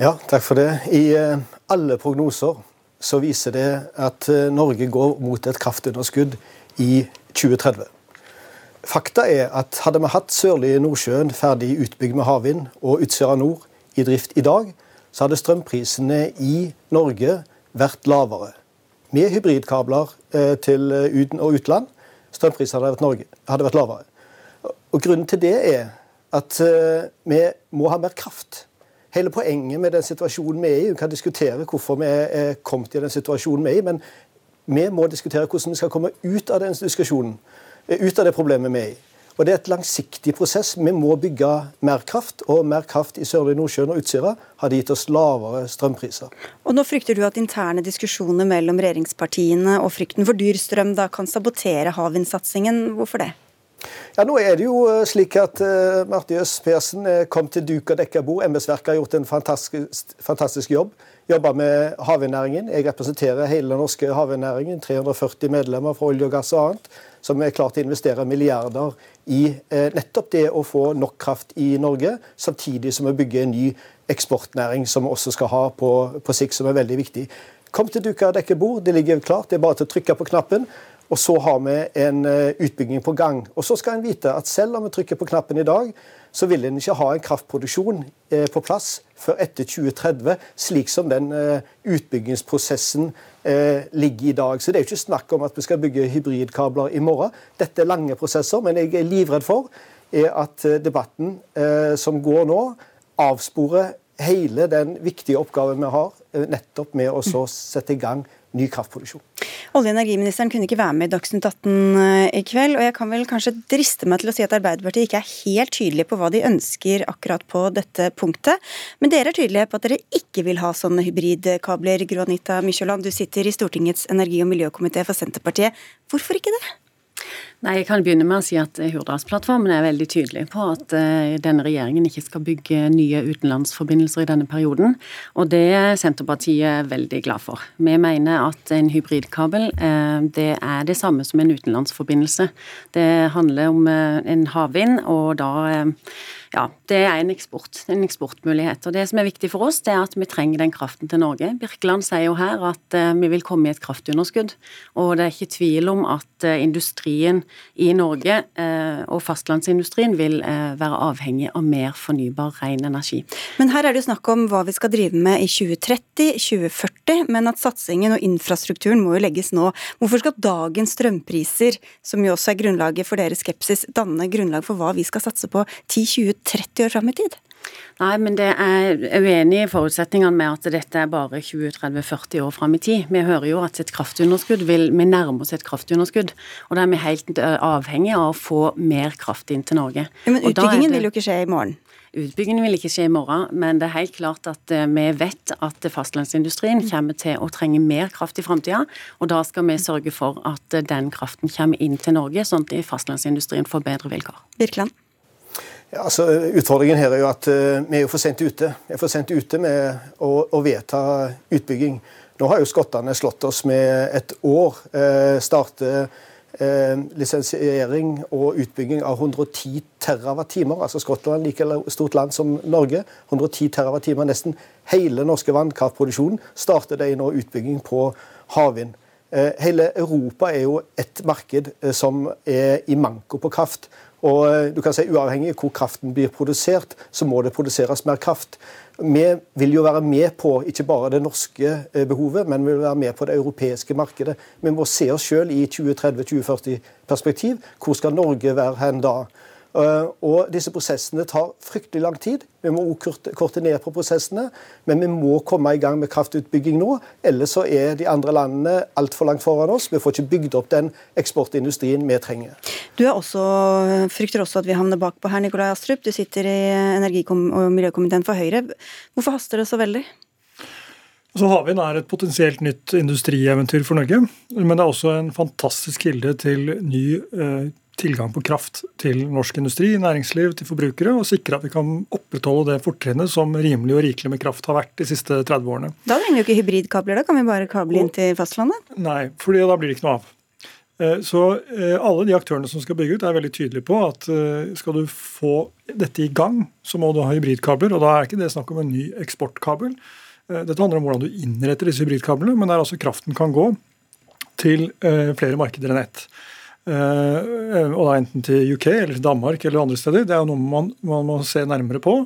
Ja, takk for det. I eh, alle prognoser så viser det at eh, Norge går mot et kraftunderskudd i 2030. Fakta er at hadde vi hatt Sørlige Nordsjøen ferdig utbygd med havvind og Utsira Nord i drift i dag, så hadde strømprisene i Norge vært lavere. Med hybridkabler eh, til uten og utland, strømprisene hadde vært, Norge, hadde vært lavere. Og Grunnen til det er at eh, vi må ha mer kraft. Hele poenget med den situasjonen vi er i, vi kan diskutere hvorfor vi er kommet i den situasjonen vi er i, men vi må diskutere hvordan vi skal komme ut av den diskusjonen, eh, ut av det problemet vi er i. Og Det er et langsiktig prosess. Vi må bygge mer kraft, og mer kraft i Sørlige Nordsjøen og Utsira hadde gitt oss lavere strømpriser. Og Nå frykter du at interne diskusjoner mellom regjeringspartiene og frykten for dyr strøm da kan sabotere havvindsatsingen. Hvorfor det? Ja, nå er det jo eh, slik at uh, Marte Jøss Persen uh, kom til duk og dekka bord. Embetsverket har gjort en fantastisk, fantastisk jobb. Jobba med havvindnæringen. Jeg representerer hele den norske havvindnæringen. 340 medlemmer fra olje og gass og annet. Som er klart å investere milliarder i uh, nettopp det å få nok kraft i Norge, samtidig som vi bygger en ny eksportnæring som vi også skal ha på, på sikt, som er veldig viktig. Kom til duka og dekke bord. Det ligger klart. Det er bare til å trykke på knappen. Og så har vi en eh, utbygging på gang. Og så skal en vite at selv om vi trykker på knappen i dag, så vil en ikke ha en kraftproduksjon eh, på plass før etter 2030, slik som den eh, utbyggingsprosessen ligger i dag. Så det er jo ikke snakk om at vi skal bygge hybridkabler i morgen. Dette er lange prosesser, men jeg er livredd for at debatten som går nå, avsporer hele den viktige oppgaven vi har, nettopp med å sette i gang ny kraftproduksjon. Olje- og energiministeren kunne ikke være med i Dagsnytt 18 eh, i kveld, og jeg kan vel kanskje driste meg til å si at Arbeiderpartiet ikke er helt tydelige på hva de ønsker akkurat på dette punktet. Men dere er tydelige på at dere ikke vil ha sånne hybridkabler. Gro Anita Mykjåland, du sitter i Stortingets energi- og miljøkomité for Senterpartiet. Hvorfor ikke det? Nei, Jeg kan begynne med å si at Hurdalsplattformen er veldig tydelig på at uh, denne regjeringen ikke skal bygge nye utenlandsforbindelser i denne perioden. Og det er Senterpartiet veldig glad for. Vi mener at en hybridkabel uh, det er det samme som en utenlandsforbindelse. Det handler om en havvind, og da ja, det er en eksport, en eksportmulighet. Og Det som er viktig for oss, det er at vi trenger den kraften til Norge. Birkeland sier jo her at vi vil komme i et kraftunderskudd. Og det er ikke tvil om at industrien i Norge uh, og fastlandsindustrien vil være avhengig av mer fornybar, ren energi. Men her er det jo snakk om hva vi skal drive med i 2030, 2040, men at satsingen og infrastrukturen må jo legges nå. Hvorfor skal dagens strømpriser, som jo også er grunnlaget for deres skepsis, danne grunnlag for hva vi skal satse på 10-20 30 år fram i tid? Nei, men det er uenig i forutsetningene med at dette er bare 20-30-40 år fram i tid. Vi hører jo at et kraftunderskudd vil Vi nærmer oss et kraftunderskudd. Og da er vi helt avhengig av å få mer kraft inn til Norge. Men utbyggingen det, vil jo ikke skje i morgen? Utbyggingen vil ikke skje i morgen, men det er helt klart at eh, vi vet at fastlandsindustrien kommer til å trenge mer kraft i framtida. Og da skal vi sørge for at den kraften kommer inn til Norge, sånn at fastlandsindustrien får bedre vilkår. Birkeland? Ja, altså, utfordringen her er jo at uh, vi er jo for sent ute. Vi er for sent ute med å, å vedta utbygging. Nå har jo skottene slått oss med et år. Uh, starte uh, lisensiering og utbygging av 110 TWh. Altså Skottland like stort land som Norge. 110 TWh, nesten hele norske vannkraftproduksjonen starter de nå utbygging på havvind. Hele Europa er jo et marked som er i manko på kraft. Og eh, du kan si Uavhengig av hvor kraften blir produsert, så må det produseres mer kraft. Vi vil jo være med på ikke bare det norske eh, behovet, men vi vil være med på det europeiske markedet. Vi må se oss selv i 2030-2040-perspektiv. Hvor skal Norge være hen da? Eh, og disse prosessene tar fryktelig lang tid. Vi må også korte ned på prosessene, men vi må komme i gang med kraftutbygging nå. Ellers så er de andre landene altfor langt foran oss. Vi får ikke bygd opp den eksportindustrien vi trenger. Du også, frykter også at vi havner bakpå her, Nikolai Astrup. Du sitter i energi- og miljøkomiteen for Høyre. Hvorfor haster det så veldig? Så Havvind er et potensielt nytt industrieventyr for Norge. Men det er også en fantastisk kilde til ny eh, tilgang på kraft til norsk industri, næringsliv, til forbrukere, og sikre at vi kan opprettholde det fortrinnet som rimelig og rikelig med kraft har vært de siste 30 årene. Da trenger vi jo ikke hybridkabler, da kan vi bare kable inn til fastlandet? Nei, for da blir det ikke noe av. Eh, så eh, alle de aktørene som skal bygge ut, er veldig tydelige på at eh, skal du få dette i gang, så må du ha hybridkabler. Og da er ikke det snakk om en ny eksportkabel. Dette handler om hvordan du innretter disse hybridkablene, men der altså kraften kan gå til flere markeder enn ett. Og da enten til UK eller til Danmark eller andre steder. Det er jo noe man, man må se nærmere på.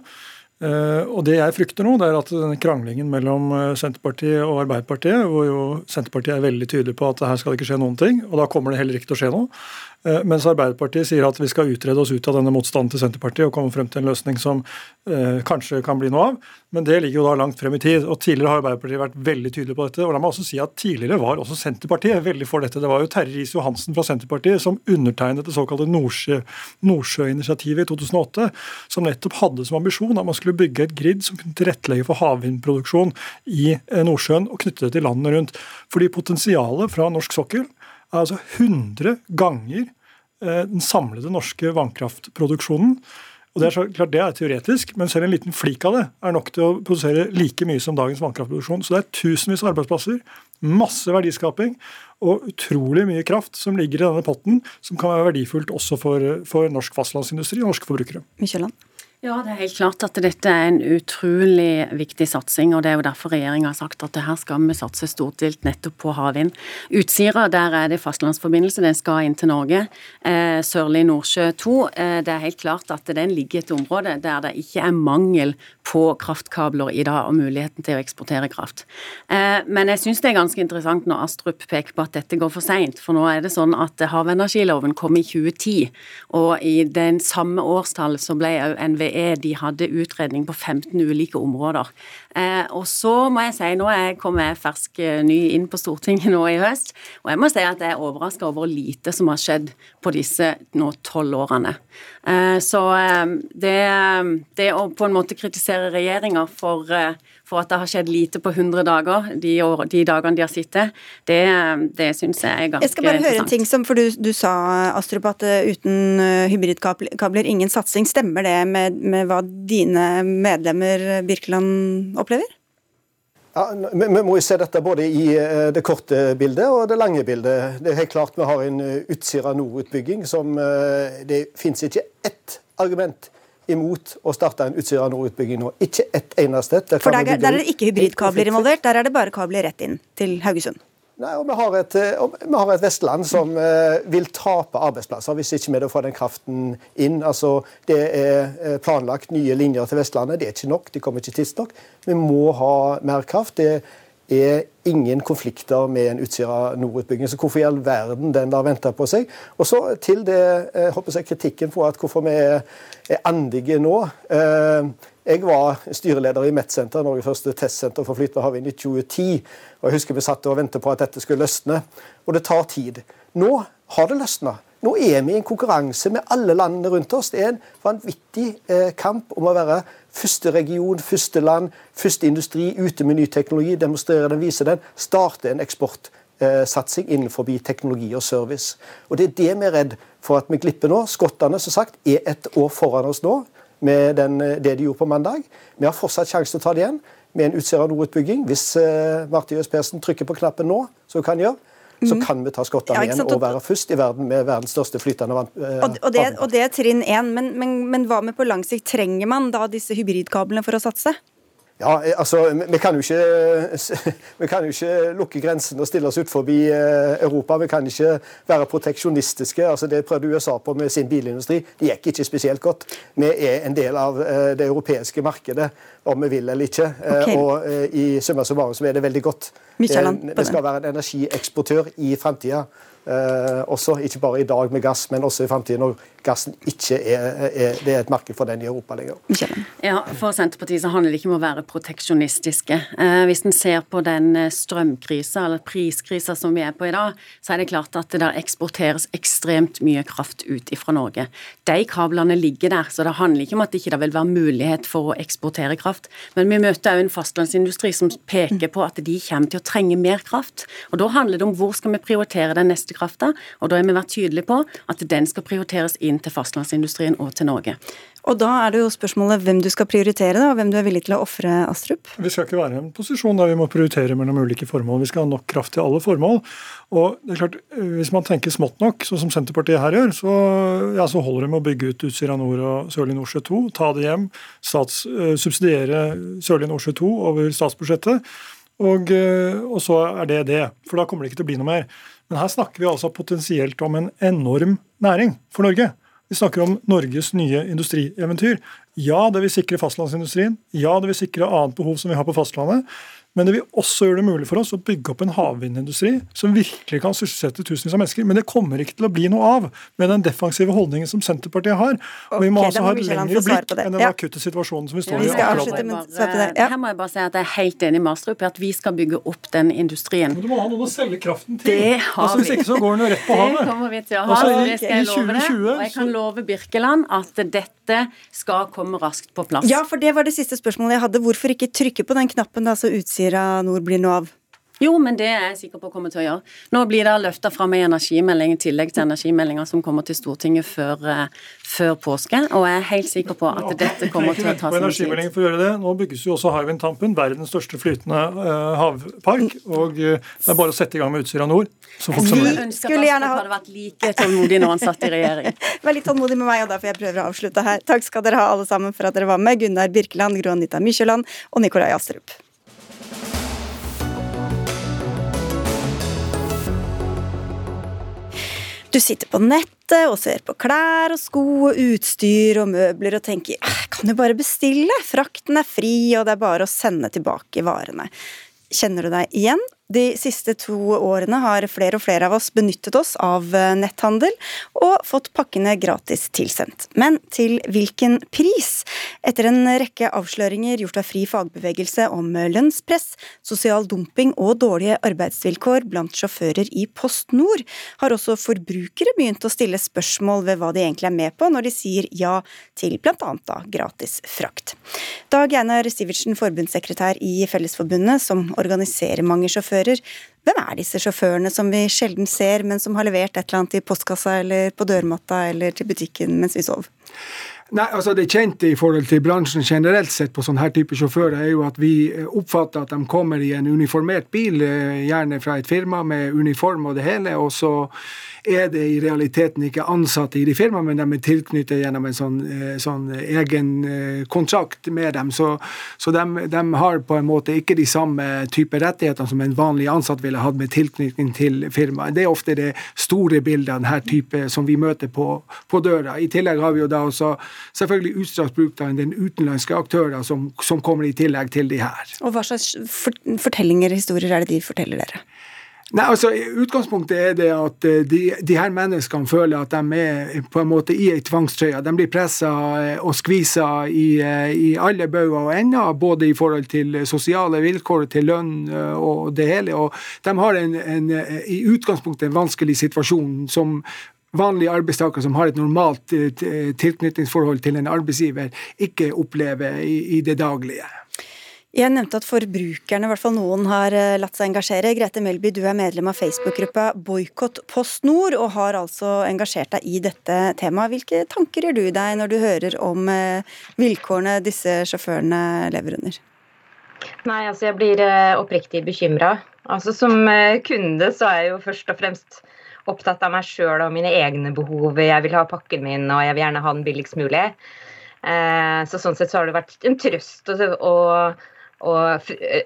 Uh, og Det jeg frykter nå, det er at denne kranglingen mellom Senterpartiet og Arbeiderpartiet, hvor jo Senterpartiet er veldig tydelig på at her skal det ikke skje noen ting, og da kommer det heller ikke til å skje noe, Eh, mens Arbeiderpartiet sier at vi skal utrede oss ut av denne motstanden til Senterpartiet og komme frem til en løsning som eh, kanskje kan bli noe av. Men det ligger jo da langt frem i tid. og Tidligere har Arbeiderpartiet vært veldig tydelig på dette. og la meg også si at Tidligere var også Senterpartiet veldig for dette. Det var jo Terje Riis-Johansen fra Senterpartiet som undertegnet det såkalte Nordsjø, Nordsjøinitiativet i 2008, som nettopp hadde som ambisjon at man skulle bygge et grid som kunne tilrettelegge for havvindproduksjon i eh, Nordsjøen og knytte det til landene rundt. Fordi potensialet fra norsk sokkel er altså 100 ganger Eh, den samlede norske vannkraftproduksjonen. Og Det er så klart det er teoretisk, men selv en liten flik av det er nok til å produsere like mye som dagens vannkraftproduksjon. Så det er tusenvis av arbeidsplasser, masse verdiskaping og utrolig mye kraft som ligger i denne potten, som kan være verdifullt også for, for norsk fastlandsindustri og norske forbrukere. Mykjeland. Ja, det er helt klart at dette er en utrolig viktig satsing. og Det er jo derfor regjeringa har sagt at her skal vi satse stortilt nettopp på havvind. Utsira, der er det fastlandsforbindelse, den skal inn til Norge. Eh, Sørlig Nordsjø 2, eh, det er helt klart at den ligger i et område der det ikke er mangel på kraftkabler i dag, og muligheten til å eksportere kraft. Eh, men jeg syns det er ganske interessant når Astrup peker på at dette går for seint. For nå er det sånn at havenergiloven kom i 2010, og i den samme årstall så ble òg NVE NVE de hadde utredning på 15 ulike områder. Eh, og så må jeg si, nå er jeg kommet fersk eh, ny inn på Stortinget nå i høst, og jeg må si at jeg er overraska over lite som har skjedd på disse nå tolv årene. Eh, så eh, det, det, å på en måte kritisere regjeringa for eh, for at det har skjedd lite på 100 dager, de, år, de dagene de har sittet, det, det syns jeg er ganske interessant. Jeg skal bare høre en ting som, for Du, du sa Astrup, at uh, uten uh, hybridkabler ingen satsing. Stemmer det med, med hva dine medlemmer Birkeland opplever? Ja, vi må jo se dette både i det korte bildet og det lange bildet. Det er helt klart Vi har en Utsira Nord-utbygging som Det fins ikke ett argument imot å starte en Utsira Nord-utbygging nå. Ikke ett eneste Der For der, der, er det ikke hybridkabler involvert, der er det bare kabler rett inn til Haugesund? Nei, og Vi har et, og vi har et Vestland som uh, vil tape arbeidsplasser hvis ikke vi får den kraften inn. Altså, Det er eh, planlagt nye linjer til Vestlandet. Det er ikke nok, de kommer ikke tidsnok. Vi må ha mer kraft. Det er ingen konflikter med en Utsira Nord-utbygging. Så hvorfor i all verden den lar vente på seg? Og så til det jeg håper jeg, kritikken på at hvorfor vi er, er andige nå. Eh, jeg var styreleder i MET-senter, Norges første testsenter for flytende havvind, i 2010. og Jeg husker vi satt og ventet på at dette skulle løsne. Og det tar tid. Nå har det løsna. Nå er vi i en konkurranse med alle landene rundt oss. Det er en vanvittig eh, kamp om å være første region, første land, første industri ute med ny teknologi. Demonstrere den, vise den. Starte en eksportsatsing eh, innenfor teknologi og service. Og Det er det vi er redd for at vi glipper nå. Skottene som sagt, er et år foran oss nå med den, eh, det de gjorde på mandag. Vi har fortsatt sjanse til å ta det igjen med en Utsira Nord-utbygging. Hvis uh, Marte Jøs Persen trykker på knappen nå, som hun kan gjøre, så mhm. kan vi ta skottene ja, igjen og være først i verden med verdens største flytende vann. Eh, og, og, det, og, det, er trinn én, men, men, men hva med på lang sikt? Trenger man da disse hybridkablene for å satse? Ja, eh, altså, vi kan, ikke, vi kan jo ikke lukke grensene og stille oss ut forbi eh, Europa. Vi kan ikke være proteksjonistiske. altså Det prøvde USA på med sin bilindustri. Det gikk ikke spesielt godt. Vi er en del av det europeiske markedet, om vi vil eller ikke. Okay. Og i summa summarum så er det veldig godt. Vi skal være en energieksportør i framtida. Eh, også, ikke bare i dag med gass, men også i framtida gassen ikke er, er, det er et marked for den i Europa lenger. Ja, For Senterpartiet så handler det ikke om å være proteksjonistiske. Eh, hvis en ser på den eh, strømkrisa eller priskrisa som vi er på i dag, så er det klart at det der eksporteres ekstremt mye kraft ut fra Norge. De kablene ligger der, så det handler ikke om at det ikke vil være mulighet for å eksportere kraft. Men vi møter òg en fastlandsindustri som peker på at de kommer til å trenge mer kraft. Og Da handler det om hvor skal vi prioritere den neste krafta, og da har vi vært tydelige på at den skal prioriteres inn til fastlandsindustrien og til Norge. Og da er det jo spørsmålet hvem du skal prioritere, da, og hvem du er villig til å ofre, Astrup? Vi skal ikke være i en posisjon der vi må prioritere mellom ulike formål. Vi skal ha nok kraft til alle formål. Og det er klart, Hvis man tenker smått nok, sånn som Senterpartiet her gjør, så, ja, så holder det med å bygge ut Utsira Nord og Sørlige Nordsjø 2, ta det hjem, stats, uh, subsidiere Sørlige Nordsjø 2 over statsbudsjettet, og, uh, og så er det det. For da kommer det ikke til å bli noe mer. Men her snakker vi altså potensielt om en enorm næring for Norge. Vi snakker om Norges nye industrieventyr. Ja, det vil sikre fastlandsindustrien. Ja, det vil sikre annet behov som vi har på fastlandet. Men det vil også gjøre det mulig for oss å bygge opp en havvindindustri som virkelig kan sysselsette tusenvis av mennesker. Men det kommer ikke til å bli noe av med den defensive holdningen som Senterpartiet har. Og Vi må okay, altså ha et lengre blikk enn den ja. akutte situasjonen som vi står vi i akkurat nå. Ja. Her må jeg bare si at jeg er helt enig med Astrup i at vi skal bygge opp den industrien. Men du må ha noen å selge kraften til. Det har altså, hvis ikke så går den jo rett på havet. Det kommer vi til å ha. Altså, i, det skal jeg love deg. Og jeg kan love Birkeland at dette skal komme raskt på plass. Ja, for det var det siste spørsmålet jeg hadde. Hvorfor ikke trykke på den knappen da så Utsira Nord blir noe av? Jo, men det er jeg sikker på å komme til å gjøre. Nå blir det løfta fram ei energimelding i tillegg til energimeldinga som kommer til Stortinget før, uh, før, påske, og jeg er helt sikker på at dette kommer til å ta sin tid. For å gjøre det. Nå bygges jo også Hywind Tampen, verdens største flytende uh, havpark, og uh, det er bare å sette i gang med Utsira Nord. Så fort som mulig. Skulle gjerne ha... hadde vært like tålmodig når han satt i regjering. Vær litt tålmodig med meg, og derfor jeg prøver å avslutte her. Takk skal dere ha alle sammen for at dere var med. Gunnar Birkeland, Gro Anita Mykjåland og Nikolai Astrup. Du sitter på nettet og ser på klær og sko og utstyr og møbler og tenker kan jo bare bestille, frakten er fri og det er bare å sende tilbake varene. Kjenner du deg igjen? De siste to årene har flere og flere av oss benyttet oss av eh, netthandel og fått pakkene gratis tilsendt. Men til hvilken pris? Etter en rekke avsløringer gjort av Fri fagbevegelse om lønnspress, sosial dumping og dårlige arbeidsvilkår blant sjåfører i Post Nord, har også forbrukere begynt å stille spørsmål ved hva de egentlig er med på når de sier ja til bl.a. gratis frakt. Dag Einar Sivertsen, forbundssekretær i Fellesforbundet, som organiserer mange sjåfører sjåfører. Hvem er disse sjåførene som vi sjelden ser, men som har levert et eller annet i postkassa eller på dørmatta eller til butikken mens vi sov? Nei, altså Det kjente i forhold til bransjen generelt sett på sånn her type sjåfører, er jo at vi oppfatter at de kommer i en uniformert bil, eh, gjerne fra et firma med uniform og det hele, og så er det i realiteten ikke ansatte i de firmaene, men de er tilknyttet gjennom en sånn, eh, sånn egen eh, kontrakt med dem. Så, så de, de, har på en måte ikke de samme type rettigheter som en vanlig ansatt ville hatt med tilknytning til firmaet. Det er ofte det store bildet av denne type som vi møter på, på døra. I tillegg har vi jo da også selvfølgelig utstrakt bruk av den utenlandske aktører som, som, kommer i tillegg til de her. Og Hva slags fortellinger og historier er det de forteller dere? Nei, altså Utgangspunktet er det at eh, de, de, her menneskene føler at de er på en måte i ei tvangstrøye. De blir pressa eh, og skvisa i, eh, i alle bauger og ender, både i forhold til sosiale vilkår, til lønn og det hele. Og de har en, en, i utgangspunktet en vanskelig situasjon som vanlige arbeidstakere som har et normalt tilknytningsforhold til en arbeidsgiver, ikke opplever i, i det daglige. Jeg nevnte at forbrukerne, i hvert fall noen, har eh, latt seg engasjere. Grete Melby, du er medlem av Facebook-gruppa Boikott Post Nord, og har altså engasjert deg i dette temaet. Hvilke tanker gjør du deg når du hører om eh, vilkårene disse sjåførene lever under? Nei, altså jeg blir eh, oppriktig bekymra. Altså, som kunde så er jeg jo først og fremst opptatt av meg sjøl og mine egne behov. Jeg vil ha pakken min, og jeg vil gjerne ha den billigst mulig. Så sånn sett så har det vært en trøst å å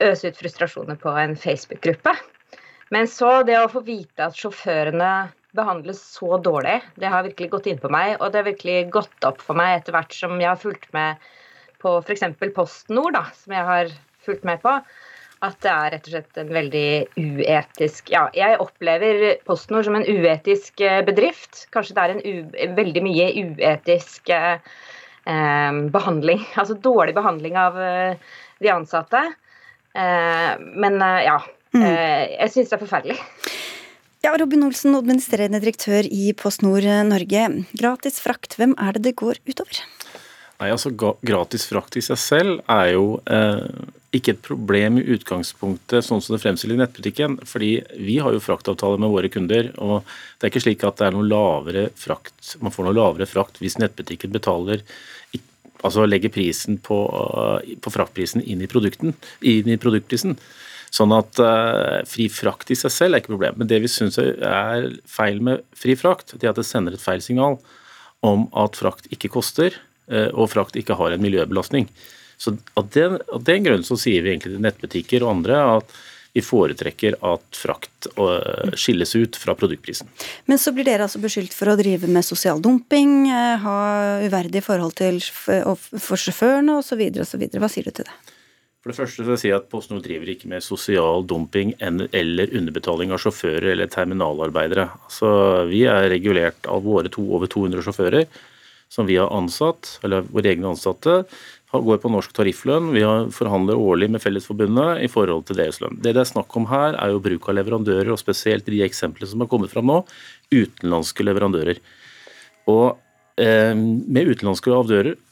øse ut frustrasjoner på en Facebook-gruppe. Men så det å få vite at sjåførene behandles så dårlig, det har virkelig gått inn på meg. Og det har virkelig gått opp for meg etter hvert som jeg har fulgt med på f.eks. Post Nord, som jeg har fulgt med på. At det er rett og slett en veldig uetisk Ja, jeg opplever PostNord som en uetisk eh, bedrift. Kanskje det er en u, veldig mye uetisk eh, eh, behandling. Altså dårlig behandling av eh, de ansatte. Eh, men ja. Mm. Eh, jeg syns det er forferdelig. Ja, Robin Olsen, administrerende direktør i Post Nord Norge. Gratis frakt, hvem er det det går utover? Nei, altså Gratis frakt i seg selv er jo eh, ikke et problem i utgangspunktet, sånn som det fremstiller i nettbutikken. fordi vi har jo fraktavtaler med våre kunder, og det er ikke slik at det er noe lavere frakt, man får noe lavere frakt hvis nettbutikken betaler altså legger prisen på, på fraktprisen inn i, inn i produktprisen. Sånn at uh, fri frakt i seg selv er ikke problem. Men det vi syns er feil med fri frakt, det er at det sender et feil signal om at frakt ikke koster, uh, og frakt ikke har en miljøbelastning. Så Av den, av den grunn så sier vi egentlig til nettbutikker og andre at vi foretrekker at frakt eh, skilles ut fra produktprisen. Men så blir dere altså beskyldt for å drive med sosial dumping, eh, ha uverdige forhold til, for sjåførene osv. osv. Hva sier du til det? For det første vil jeg si at PostNord driver ikke med sosial dumping eller underbetaling av sjåfører eller terminalarbeidere. Altså, vi er regulert av våre to, over 200 sjåfører som vi har ansatt, eller våre egne ansatte, går på norsk tarifflønn. Vi forhandler årlig med Fellesforbundet i forhold til deres lønn. Det det er snakk om her, er jo bruk av leverandører, og spesielt de eksemplene som har kommet fram nå, utenlandske leverandører. Og eh, med utenlandske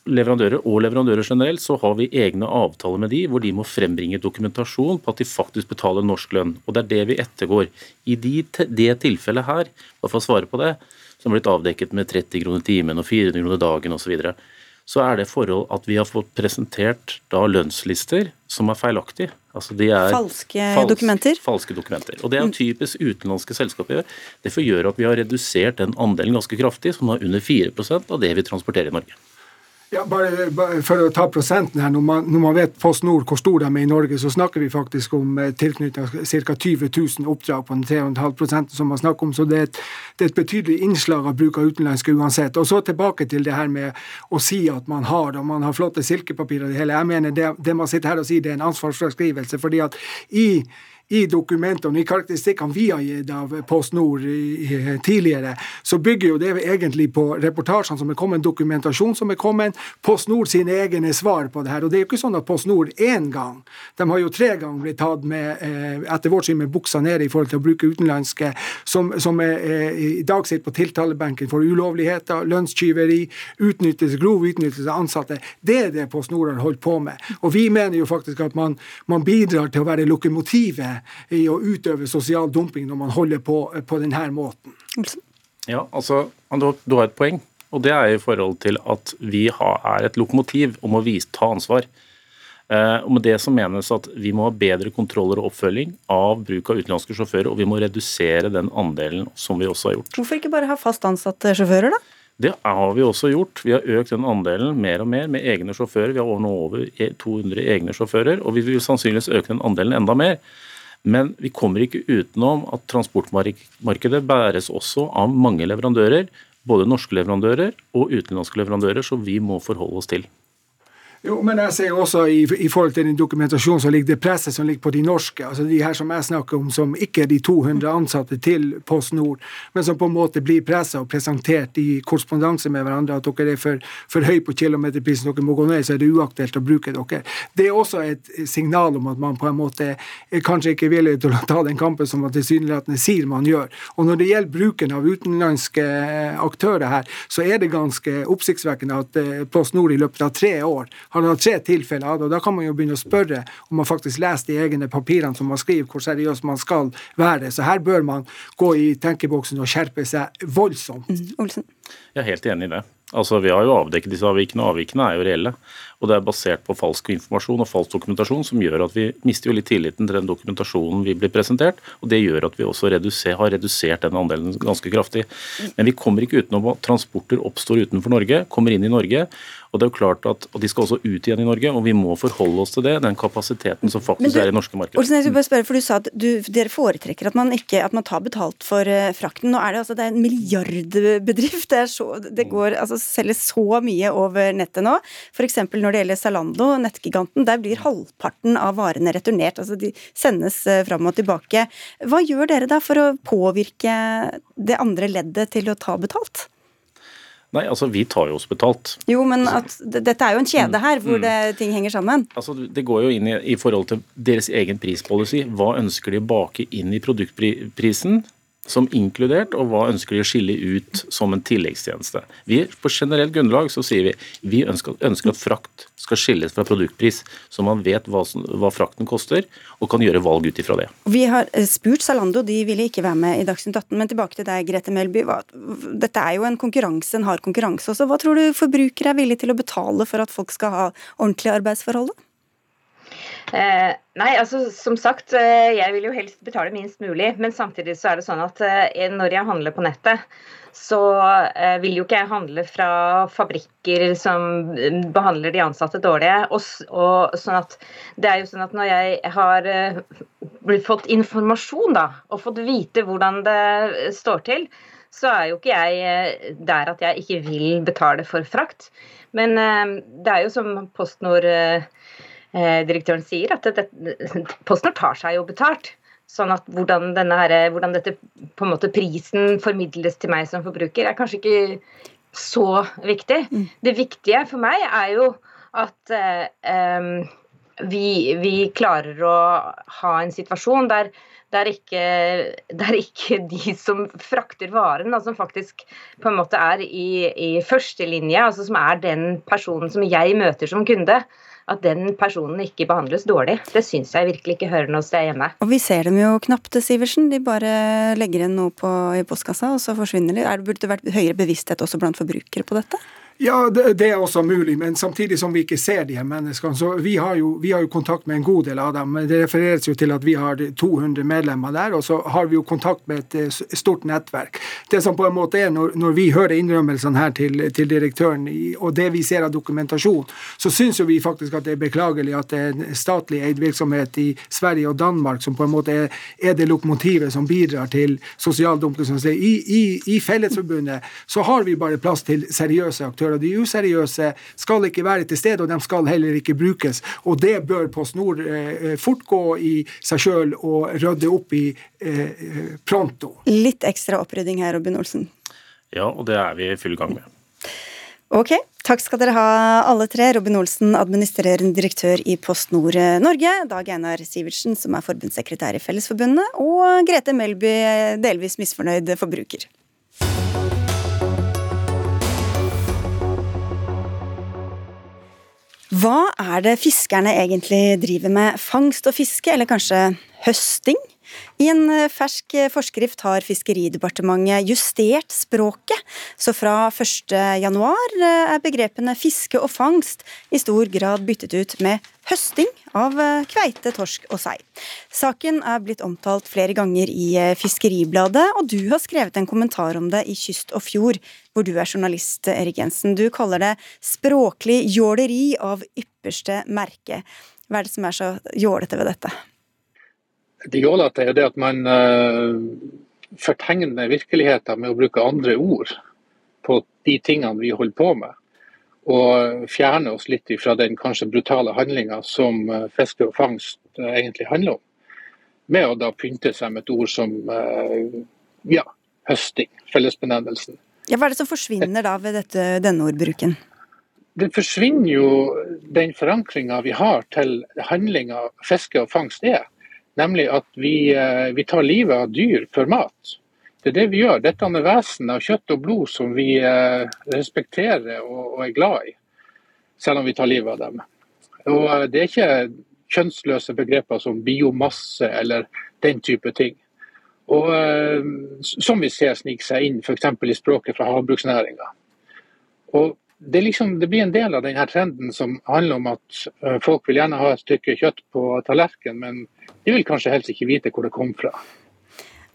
leverandører og leverandører generelt, så har vi egne avtaler med de, hvor de må frembringe dokumentasjon på at de faktisk betaler norsk lønn. Og det er det vi ettergår. I de, det tilfellet her, bare for å svare på det, som har blitt avdekket med 30 kroner timen og 400 kroner dagen osv., så, er det forhold at vi har fått presentert da lønnslister som er feilaktige. Altså de er falske falske, dokumenter? Falske dokumenter. Og Det er jo typisk utenlandske selskaper gjør. Det gjør at vi har redusert den andelen ganske kraftig, som er under 4% av det vi transporterer i Norge. Ja, bare, bare, For å ta prosenten her, når man, når man vet Post Nord hvor stor de er i Norge, så snakker vi faktisk om eh, tilknyttet ca. 20 000 oppdrag på den 3,5 som man snakker om. Så det er, et, det er, et, betydelig innslag av bruk av utenlandske uansett. Og så tilbake til det her med å si at man har det, og man har flotte silkepapirer og det hele. Jeg mener det, det man sitter her og sier, det er en ansvarsfraskrivelse. fordi at i i dokumentene, i karakteristikkene vi har gitt av Post Nord tidligere, så bygger jo det egentlig på reportasjene som er kommet, dokumentasjon som er kommet, Post Nord sine egne svar på det her. Og det er jo ikke sånn at Post Nord én gang, de har jo tre ganger blitt tatt med, eh, etter vårt syn, med buksa nede i forhold til å bruke utenlandske, som, som er, eh, i dag sitter på tiltalebenken for ulovligheter, lønnstyveri, utnyttelse, grov utnyttelse av ansatte. Det er det Post Nord har holdt på med. Og vi mener jo faktisk at man, man bidrar til å være lokomotivet i å utøve sosial dumping når man holder på på denne måten. Ja, altså, Du har et poeng, og det er i forhold til at vi er et lokomotiv om å vise, ta ansvar. Eh, og med det som menes at Vi må ha bedre kontroller og oppfølging av bruk av utenlandske sjåfører, og vi må redusere den andelen som vi også har gjort. Hvorfor ikke bare ha fast ansatte sjåfører, da? Det har vi også gjort. Vi har økt den andelen mer og mer med egne sjåfører. Vi har nå over 200 egne sjåfører, og vi vil sannsynligvis øke den andelen enda mer. Men vi kommer ikke utenom at transportmarkedet bæres også av mange leverandører. Både norske leverandører og utenlandske leverandører, som vi må forholde oss til. Jo, men jeg ser også i, i, forhold til den dokumentasjonen som ligger det presset som ligger på de norske, altså de her som jeg snakker om, som ikke er de 200 ansatte til Post Nord, men som på en måte blir pressa og presentert i korrespondanse med hverandre, at dere er for, for høy på kilometerprisen, dere må gå ned, så er det uaktuelt å bruke dere. Det er også et signal om at man på en måte er kanskje ikke villig til å ta den kampen som man tilsynelatende sier man gjør. Og når det gjelder bruken av utenlandske aktører her, så er det ganske oppsiktsvekkende at eh, Post Nord i løpet av tre år har hatt tre tilfeller av det. og Da kan man jo begynne å spørre om man faktisk leser de egne papirene som man skriver, hvor seriøs man skal være. Så her bør man gå i tenkeboksen og skjerpe seg voldsomt. Mm, Jeg er helt enig i det. Altså, Vi har jo avdekket disse avvikene, og avvikene er jo reelle. Og det er basert på falsk informasjon og falsk dokumentasjon som gjør at vi mister jo litt tilliten til den dokumentasjonen vi blir presentert. Og det gjør at vi også reduser, har redusert den andelen ganske kraftig. Men vi kommer ikke utenom at transporter oppstår utenfor Norge, kommer inn i Norge. Og det er jo klart at, og De skal også ut igjen i Norge, og vi må forholde oss til det, den kapasiteten som faktisk du, er i norske markeder. Olsen, jeg skal bare spørre, for Du sa at du, dere foretrekker at man, ikke, at man tar betalt for uh, frakten. Nå er det altså det er en milliardbedrift. Det, så, det går, altså, selges så mye over nettet nå. F.eks. når det gjelder Zalando, nettgiganten. Der blir halvparten av varene returnert. altså De sendes uh, fram og tilbake. Hva gjør dere da for å påvirke det andre leddet til å ta betalt? Nei, altså vi tar jo oss betalt. Jo, men at, dette er jo en kjede mm. her hvor mm. det, ting henger sammen. Altså Det går jo inn i, i forhold til deres egen prispolicy. Hva ønsker de å bake inn i produktprisen? Som inkludert, og hva ønsker de å skille ut som en tilleggstjeneste. Vi, på generelt grunnlag så sier vi vi ønsker, ønsker at frakt skal skilles fra produktpris, så man vet hva, hva frakten koster, og kan gjøre valg ut ifra det. Vi har eh, spurt Zalando, de ville ikke være med i Dagsnytt 18. Men tilbake til deg, Grete Melby. Dette er jo en konkurranse, en hard konkurranse også. Hva tror du forbrukere er villige til å betale for at folk skal ha ordentlige arbeidsforhold? Eh, nei, altså som sagt, eh, jeg vil jo helst betale minst mulig. Men samtidig så er det sånn at eh, når jeg handler på nettet, så vil jo ikke jeg handle fra fabrikker som eh, behandler de ansatte dårlige. Og, og, sånn at det er jo sånn at når jeg har fått informasjon da, og fått vite hvordan det står til, så er jo ikke jeg der at jeg ikke vil betale for frakt. Men det er jo som PostNord direktøren sier, at det, PostNord tar seg jo betalt. Sånn at hvordan, her, hvordan dette måte prisen formidles til meg som forbruker, er kanskje ikke så viktig. Mm. Det viktige for meg er jo at eh, vi, vi, klarer å ha en situasjon der, der, ikke, der ikke, de som frakter varen, som faktisk på en måte er i, i førstelinje, altså som er den personen som jeg møter som kunde, at den personen ikke behandles dårlig. Det syns jeg virkelig ikke hører noe sted hjemme. Og vi ser dem jo knapt, Sivertsen. De bare legger igjen noe på, i postkassa, og så forsvinner de. Er det burde det vært høyere bevissthet også blant forbrukere på dette? Ja, det, er også mulig, men samtidig som vi ikke ser de her menneskene. så Vi har jo, vi har jo kontakt med en god del av dem. Det refereres jo til at vi har 200 medlemmer der, og så har vi jo kontakt med et eh, stort nettverk. Det som på en måte er, Når, når vi hører innrømmelsene her til, til direktøren, og det vi ser av dokumentasjon, så syns jo vi faktisk at det er beklagelig at det er en statlig eid virksomhet i Sverige og Danmark som på en måte er, er det lokomotivet som bidrar til sosial dumping. I, i, I Fellesforbundet så har vi bare plass til seriøse aktører aktører. De useriøse skal ikke være til stede, og de skal heller ikke brukes. Og det bør PostNord eh, fort gå i seg sjøl og rydde opp i eh, pronto. Litt ekstra opprydding her, Robin Olsen. Ja, og det er vi i full gang med. Ok, takk skal dere ha alle tre. Robin Olsen, administrerende direktør i Post Nord Norge. Dag Einar Sivertsen, som er forbundssekretær i Fellesforbundet. Og Grete Melby, delvis misfornøyd forbruker. Hva er det fiskerne egentlig driver med? Fangst og fiske, eller kanskje høsting? I en eh, fersk eh, forskrift har Fiskeridepartementet justert språket, så fra 1.1 eh, er begrepene fiske og fangst i stor grad byttet ut med høsting av kveite, torsk og sei. Saken er blitt omtalt flere ganger i Fiskeribladet, og du har skrevet en kommentar om det i Kyst og Fjord, hvor du er journalist, Erik Jensen. Du kaller det språklig jåleri av ypperste merke. Hva er det som er så jålete ved dette? Det jålete er det at man uh, fortegner virkeligheten med å bruke andre ord på de tingene vi holder på med. Og fjerne oss litt fra den kanskje brutale handlinga som uh, fiske og fangst uh, egentlig handler om. Med å da pynte seg med et ord som ja, høsting, fellesbenevnelsen. Ja, hva er det som forsvinner da ved dette, denne ordbruken? Det forsvinner jo den forankringa vi har til handlinga fiske og fangst er. Nemlig at vi, eh, vi, tar livet av dyr for mat. Det er det vi gjør. Dette er vesen av kjøtt og blod som vi eh, respekterer og, er glad i, selv om vi tar livet av dem. Og eh, Det er ikke kjønnsløse begreper som biomasse eller den type ting. Og Som vi ser snike seg inn f.eks. i språket fra havbruksnæringa. Det, liksom, det, blir en del av denne trenden som handler om at folk vil gjerne ha et stykke kjøtt på tallerkenen, men de vil kanskje helst ikke vite hvor det kom fra.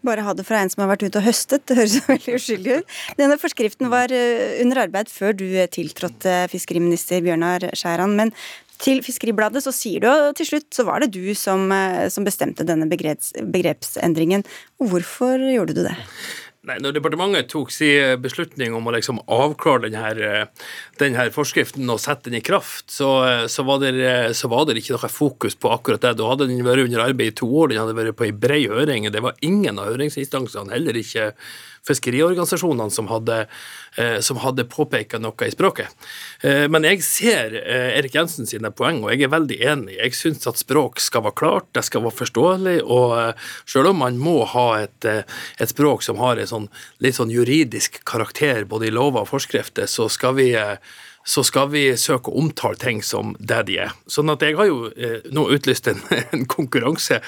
Bare ha det fra en som har vært ute og høstet, det høres veldig uskyldig ut. Denne forskriften var uh, under arbeid før du tiltrådte fiskeriminister Bjørnar Skjæran, men til Fiskeribladet så sier du at til slutt så var det du som, uh, som bestemte denne begreps, begrepsendringen. Hvorfor gjorde du det? Nei, når departementet tok sin beslutning om å liksom avklare denne, denne, forskriften og sette den i kraft, så, så, var det, så, var det, ikke noe fokus på akkurat det. Da hadde den vært under arbeid i to år, den hadde vært på ei brei høring. Det var ingen av høringsinstansene, heller ikke fiskeriorganisasjonene som hadde, eh, som hadde påpekt noe i språket. Eh, men jeg ser eh, Erik Jensen sine poeng, og jeg er veldig enig. Jeg syns at språk skal være klart, det skal være forståelig, og selv om man må ha et, et språk som har en sånn, litt sånn juridisk karakter både i lover og forskrifter, så skal vi så skal vi søke å omtale ting som det de er. Sånn at Jeg har jo eh, nå utlyst en, en konkurranse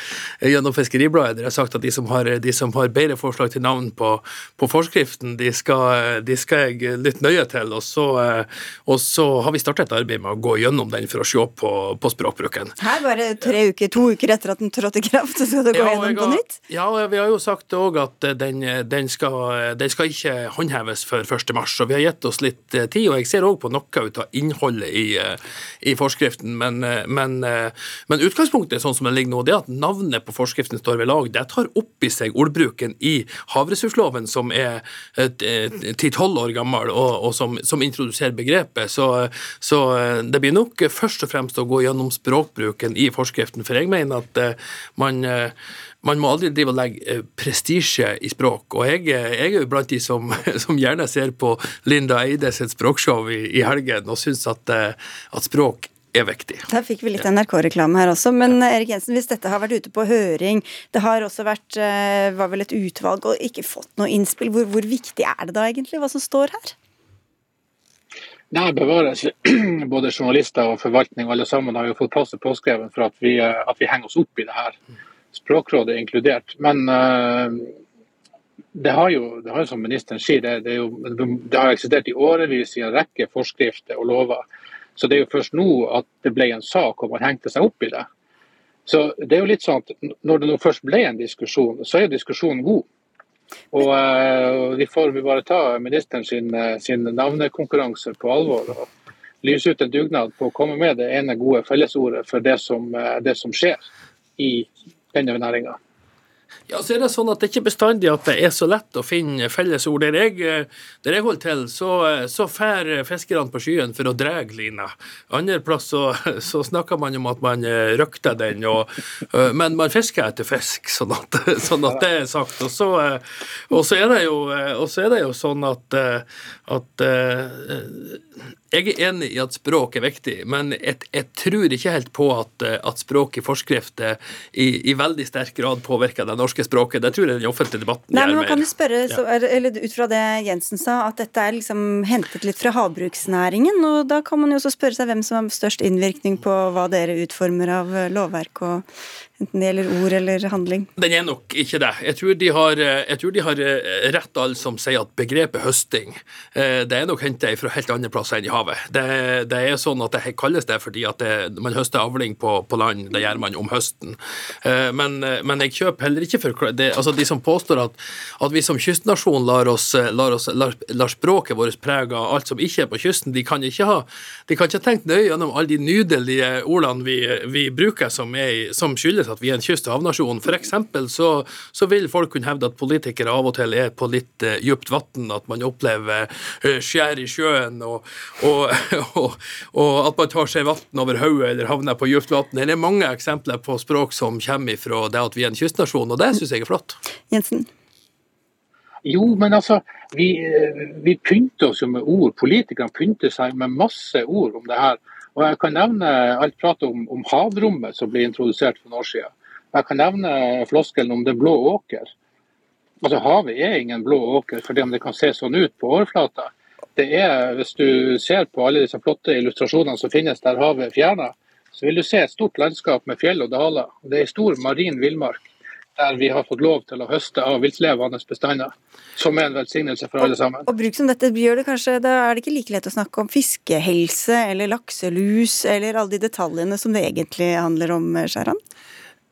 gjennom Fiskeribladet der jeg har sagt at de som har, de som har bedre forslag til navn på, på forskriften, de skal, de skal jeg lytte nøye til. Og så, eh, og så har vi startet et arbeid med å gå gjennom den for å se på, på språkbruken. Her bare tre uker, to uker etter at den trådte i kraft, så skal du gå Ja, gjennom på nytt? Ja, og vi har jo sagt òg at den, den, skal, den skal ikke håndheves før 1. mars. Så vi har gitt oss litt eh, tid. Og jeg ser òg på noe ut av innholdet i, eh, i forskriften. Men, eh, men, eh, men utgangspunktet sånn som det ligger nå, det er at navnet på forskriften står ved lag. Det tar opp i seg ordbruken i havressursloven, som er ti-tolv år gammel, og, og som, som introduserer begrepet. Så, så det blir nok først og fremst å gå gjennom språkbruken i forskriften. For jeg mener at man man må aldri drive og legge eh, prestisje i språk. Og jeg, eh, jeg er jo blant de som, som gjerne ser på Linda Eide sitt språkshow i, i helgen og syns at, eh, at språk er viktig. Der fikk vi litt NRK-reklame her også. Men ja. Erik Jensen, hvis dette har vært ute på høring, det har også vært eh, var vel et utvalg og ikke fått noe innspill, hvor, hvor viktig er det da egentlig, hva som står her? Nei, bevares. Både journalister og forvaltning alle sammen har jo fått passe påskrevet for at vi, eh, at vi henger oss opp i det her. Språkrådet er inkludert. Men eh, det har jo, det har jo som ministeren sier, det, det, jo, det har eksistert i årevis i en rekke forskrifter og lover. Så det er jo først nå at det ble en sak og man hengte seg opp i det. Så det er jo litt sånn at Når det nå først ble en diskusjon, så er jo diskusjonen god. Og eh, vi får vi bare ta ministeren sin, eh, sin navnekonkurranse på alvor og lyse ut en dugnad på å komme med det ene gode fellesordet for det som, det som skjer i denne næringa. Ja, så er det sånn at det ikke bestandig at det er så lett å finne fellesord. Der jeg, der jeg holder til, så, så fær fiskerne på skyen for å dra lina. Andre plass så, så snakker man om at man røkter den, og, men man fisker etter fisk, sånn at, sånn at det er sagt. Og så, og så, er, det jo, er det jo sånn at, at jeg er enig i at språk er viktig, men jeg, jeg tror ikke helt på at, eh, at språk i forskrift eh, i, i veldig sterk grad påvirker det norske språket. Det tror jeg den offentlige debatten Nei, men man kan du jo spørre, så, er- eller ut fra det Jensen sa, at dette er liksom hentet litt fra havbruksnæringen. Og da kan man jo også spørre seg hvem som har størst innvirkning på hva dere utformer av eh, lovverk, og enten det gjelder ord eller handling. Den er nok ikke det. Jeg tror de har, eh, tror de har rett, alle som sier at begrepet høsting det er nok henta fra helt andre plasser enn i havet. Det, det er sånn at det kalles det fordi at det, man høster avling på, på land. Det gjør man om høsten. Eh, Men, eh, men jeg kjøper heller ikke for det, altså De som påstår at, at vi som kystnasjon lar, oss, eh, lar, oss, lar, lar språket vårt prege av alt som ikke er på kysten, de kan ikke ha de kan ikke ha tenkt nøye gjennom alle de nydelige ordene vi, vi bruker som, er, som skyldes at vi er en kyst- og havnasjon. Eksempel så, så vil folk kunne hevde at politikere av og til er på litt uh, dypt vann, at man opplever uh, skjær i sjøen, og, og, og, og at man tar seg vann over hodet eller havner på dypt vann. Det er mange eksempler på språk som kommer fra det at vi er en kystnasjon, og det syns jeg er flott. Jensen? Jo, men altså, vi, eh, vi pynter oss jo med ord. Politikerne pynter seg med masse ord om det her. Og Jeg kan nevne alt pratet om, om havrommet som ble introdusert for noen år siden. Jeg kan nevne floskelen om den blå åker. Altså, Havet er ingen blå åker fordi om det kan se sånn ut på overflata. Det er, Hvis du ser på alle disse flotte illustrasjonene som finnes der havet er fjerna, så vil du se et stort landskap med fjell og daler. Det er stor marin villmark der vi har fått lov til å høste av viltlevende bestander. Som er en velsignelse for alle sammen. Og bruk som dette gjør det kanskje, da er det ikke like lett å snakke om fiskehelse eller lakselus eller alle de detaljene som det egentlig handler om, Skjæran?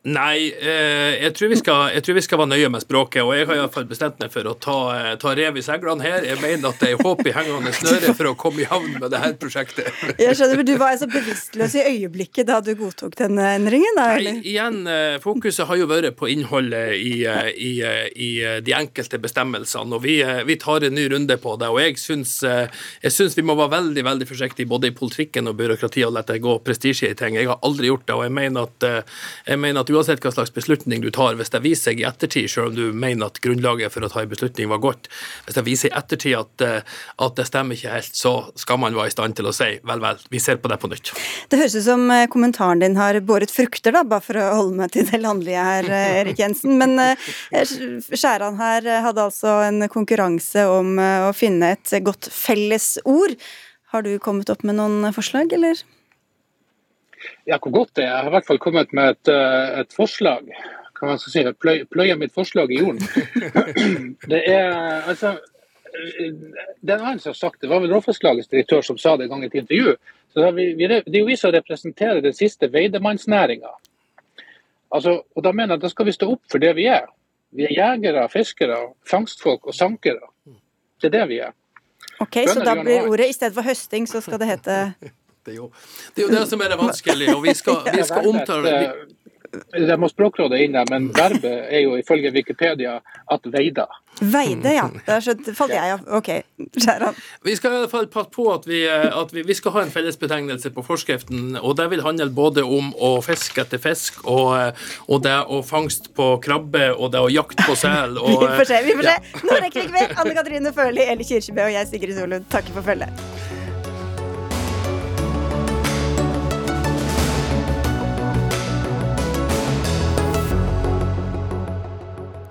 Nei, eh, jeg, tror vi skal, jeg tror vi skal være nøye med språket. Og jeg har i hvert fall bestemt meg for å ta, eh, ta rev i seglene her. Jeg mener at det er håp i hengende snøre for å komme i havn med det her prosjektet. Jeg skjønner, men Du var altså bevisstløs i øyeblikket da du godtok den endringen? da, eller? Nei, igjen, eh, fokuset har jo vært på innholdet i, i, i de enkelte bestemmelsene. Og vi, vi tar en ny runde på det. Og jeg syns, jeg syns vi må være veldig veldig forsiktige både i politikken og byråkratiet og la det gå prestisje i ting. Jeg har aldri gjort det. Og jeg mener at, jeg mener at uansett hva slags beslutning du tar, hvis det viser seg i ettertid, selv om du mener at grunnlaget for å ta en beslutning var godt, hvis det viser i ettertid at, eh, at det stemmer ikke helt, så skal man være i stand til å si vel, vel, vi ser på det på nytt. Det høres ut som eh, kommentaren din har båret frukter, da, bare for å holde meg til det landlige her, eh, Erik Jensen. Men Skjæran her hadde altså en konkurranse om å finne et godt felles ord. Har du kommet opp med noen forslag, eller? Ja, hvor godt det er. Jeg har i hvert fall kommet med et, eh, et forslag. Kan man si, pløy, Pløye mitt forslag i jorden. Det er altså det er en annen som har sagt det, var vel Råfisklagets direktør som sa det en gang i et intervju. Så vi, vi, det er jo vi som representerer den siste veidemannsnæringa. Altså, og da mener jeg at da skal vi stå opp for det vi er. Vi er jegere, fiskere, fangstfolk og sankere. Det er det vi er. Ok, Bønder Så da blir ordet i stedet for høsting, så skal det hete det er, jo, det er jo det som er det vanskelige, og vi skal, vi skal omtale det må språkrådet inn der, men verbet er jo ifølge Wikipedia at veida. Veide, ja. Der falt jeg av. Ok, skjæran. Vi skal i hvert fall passe på at, vi, at vi, vi, skal ha en fellesbetegnelse på forskriften, og det vil handle både om å fiske etter fisk, og, og det å fangst på krabbe, og det å jakte på sel. vi får se. vi får se. Ja. Nå rekker vi ikke mer. Anne Katrine Førli, Eli Kirkebø og jeg, Sigrid Solund, takker for følget.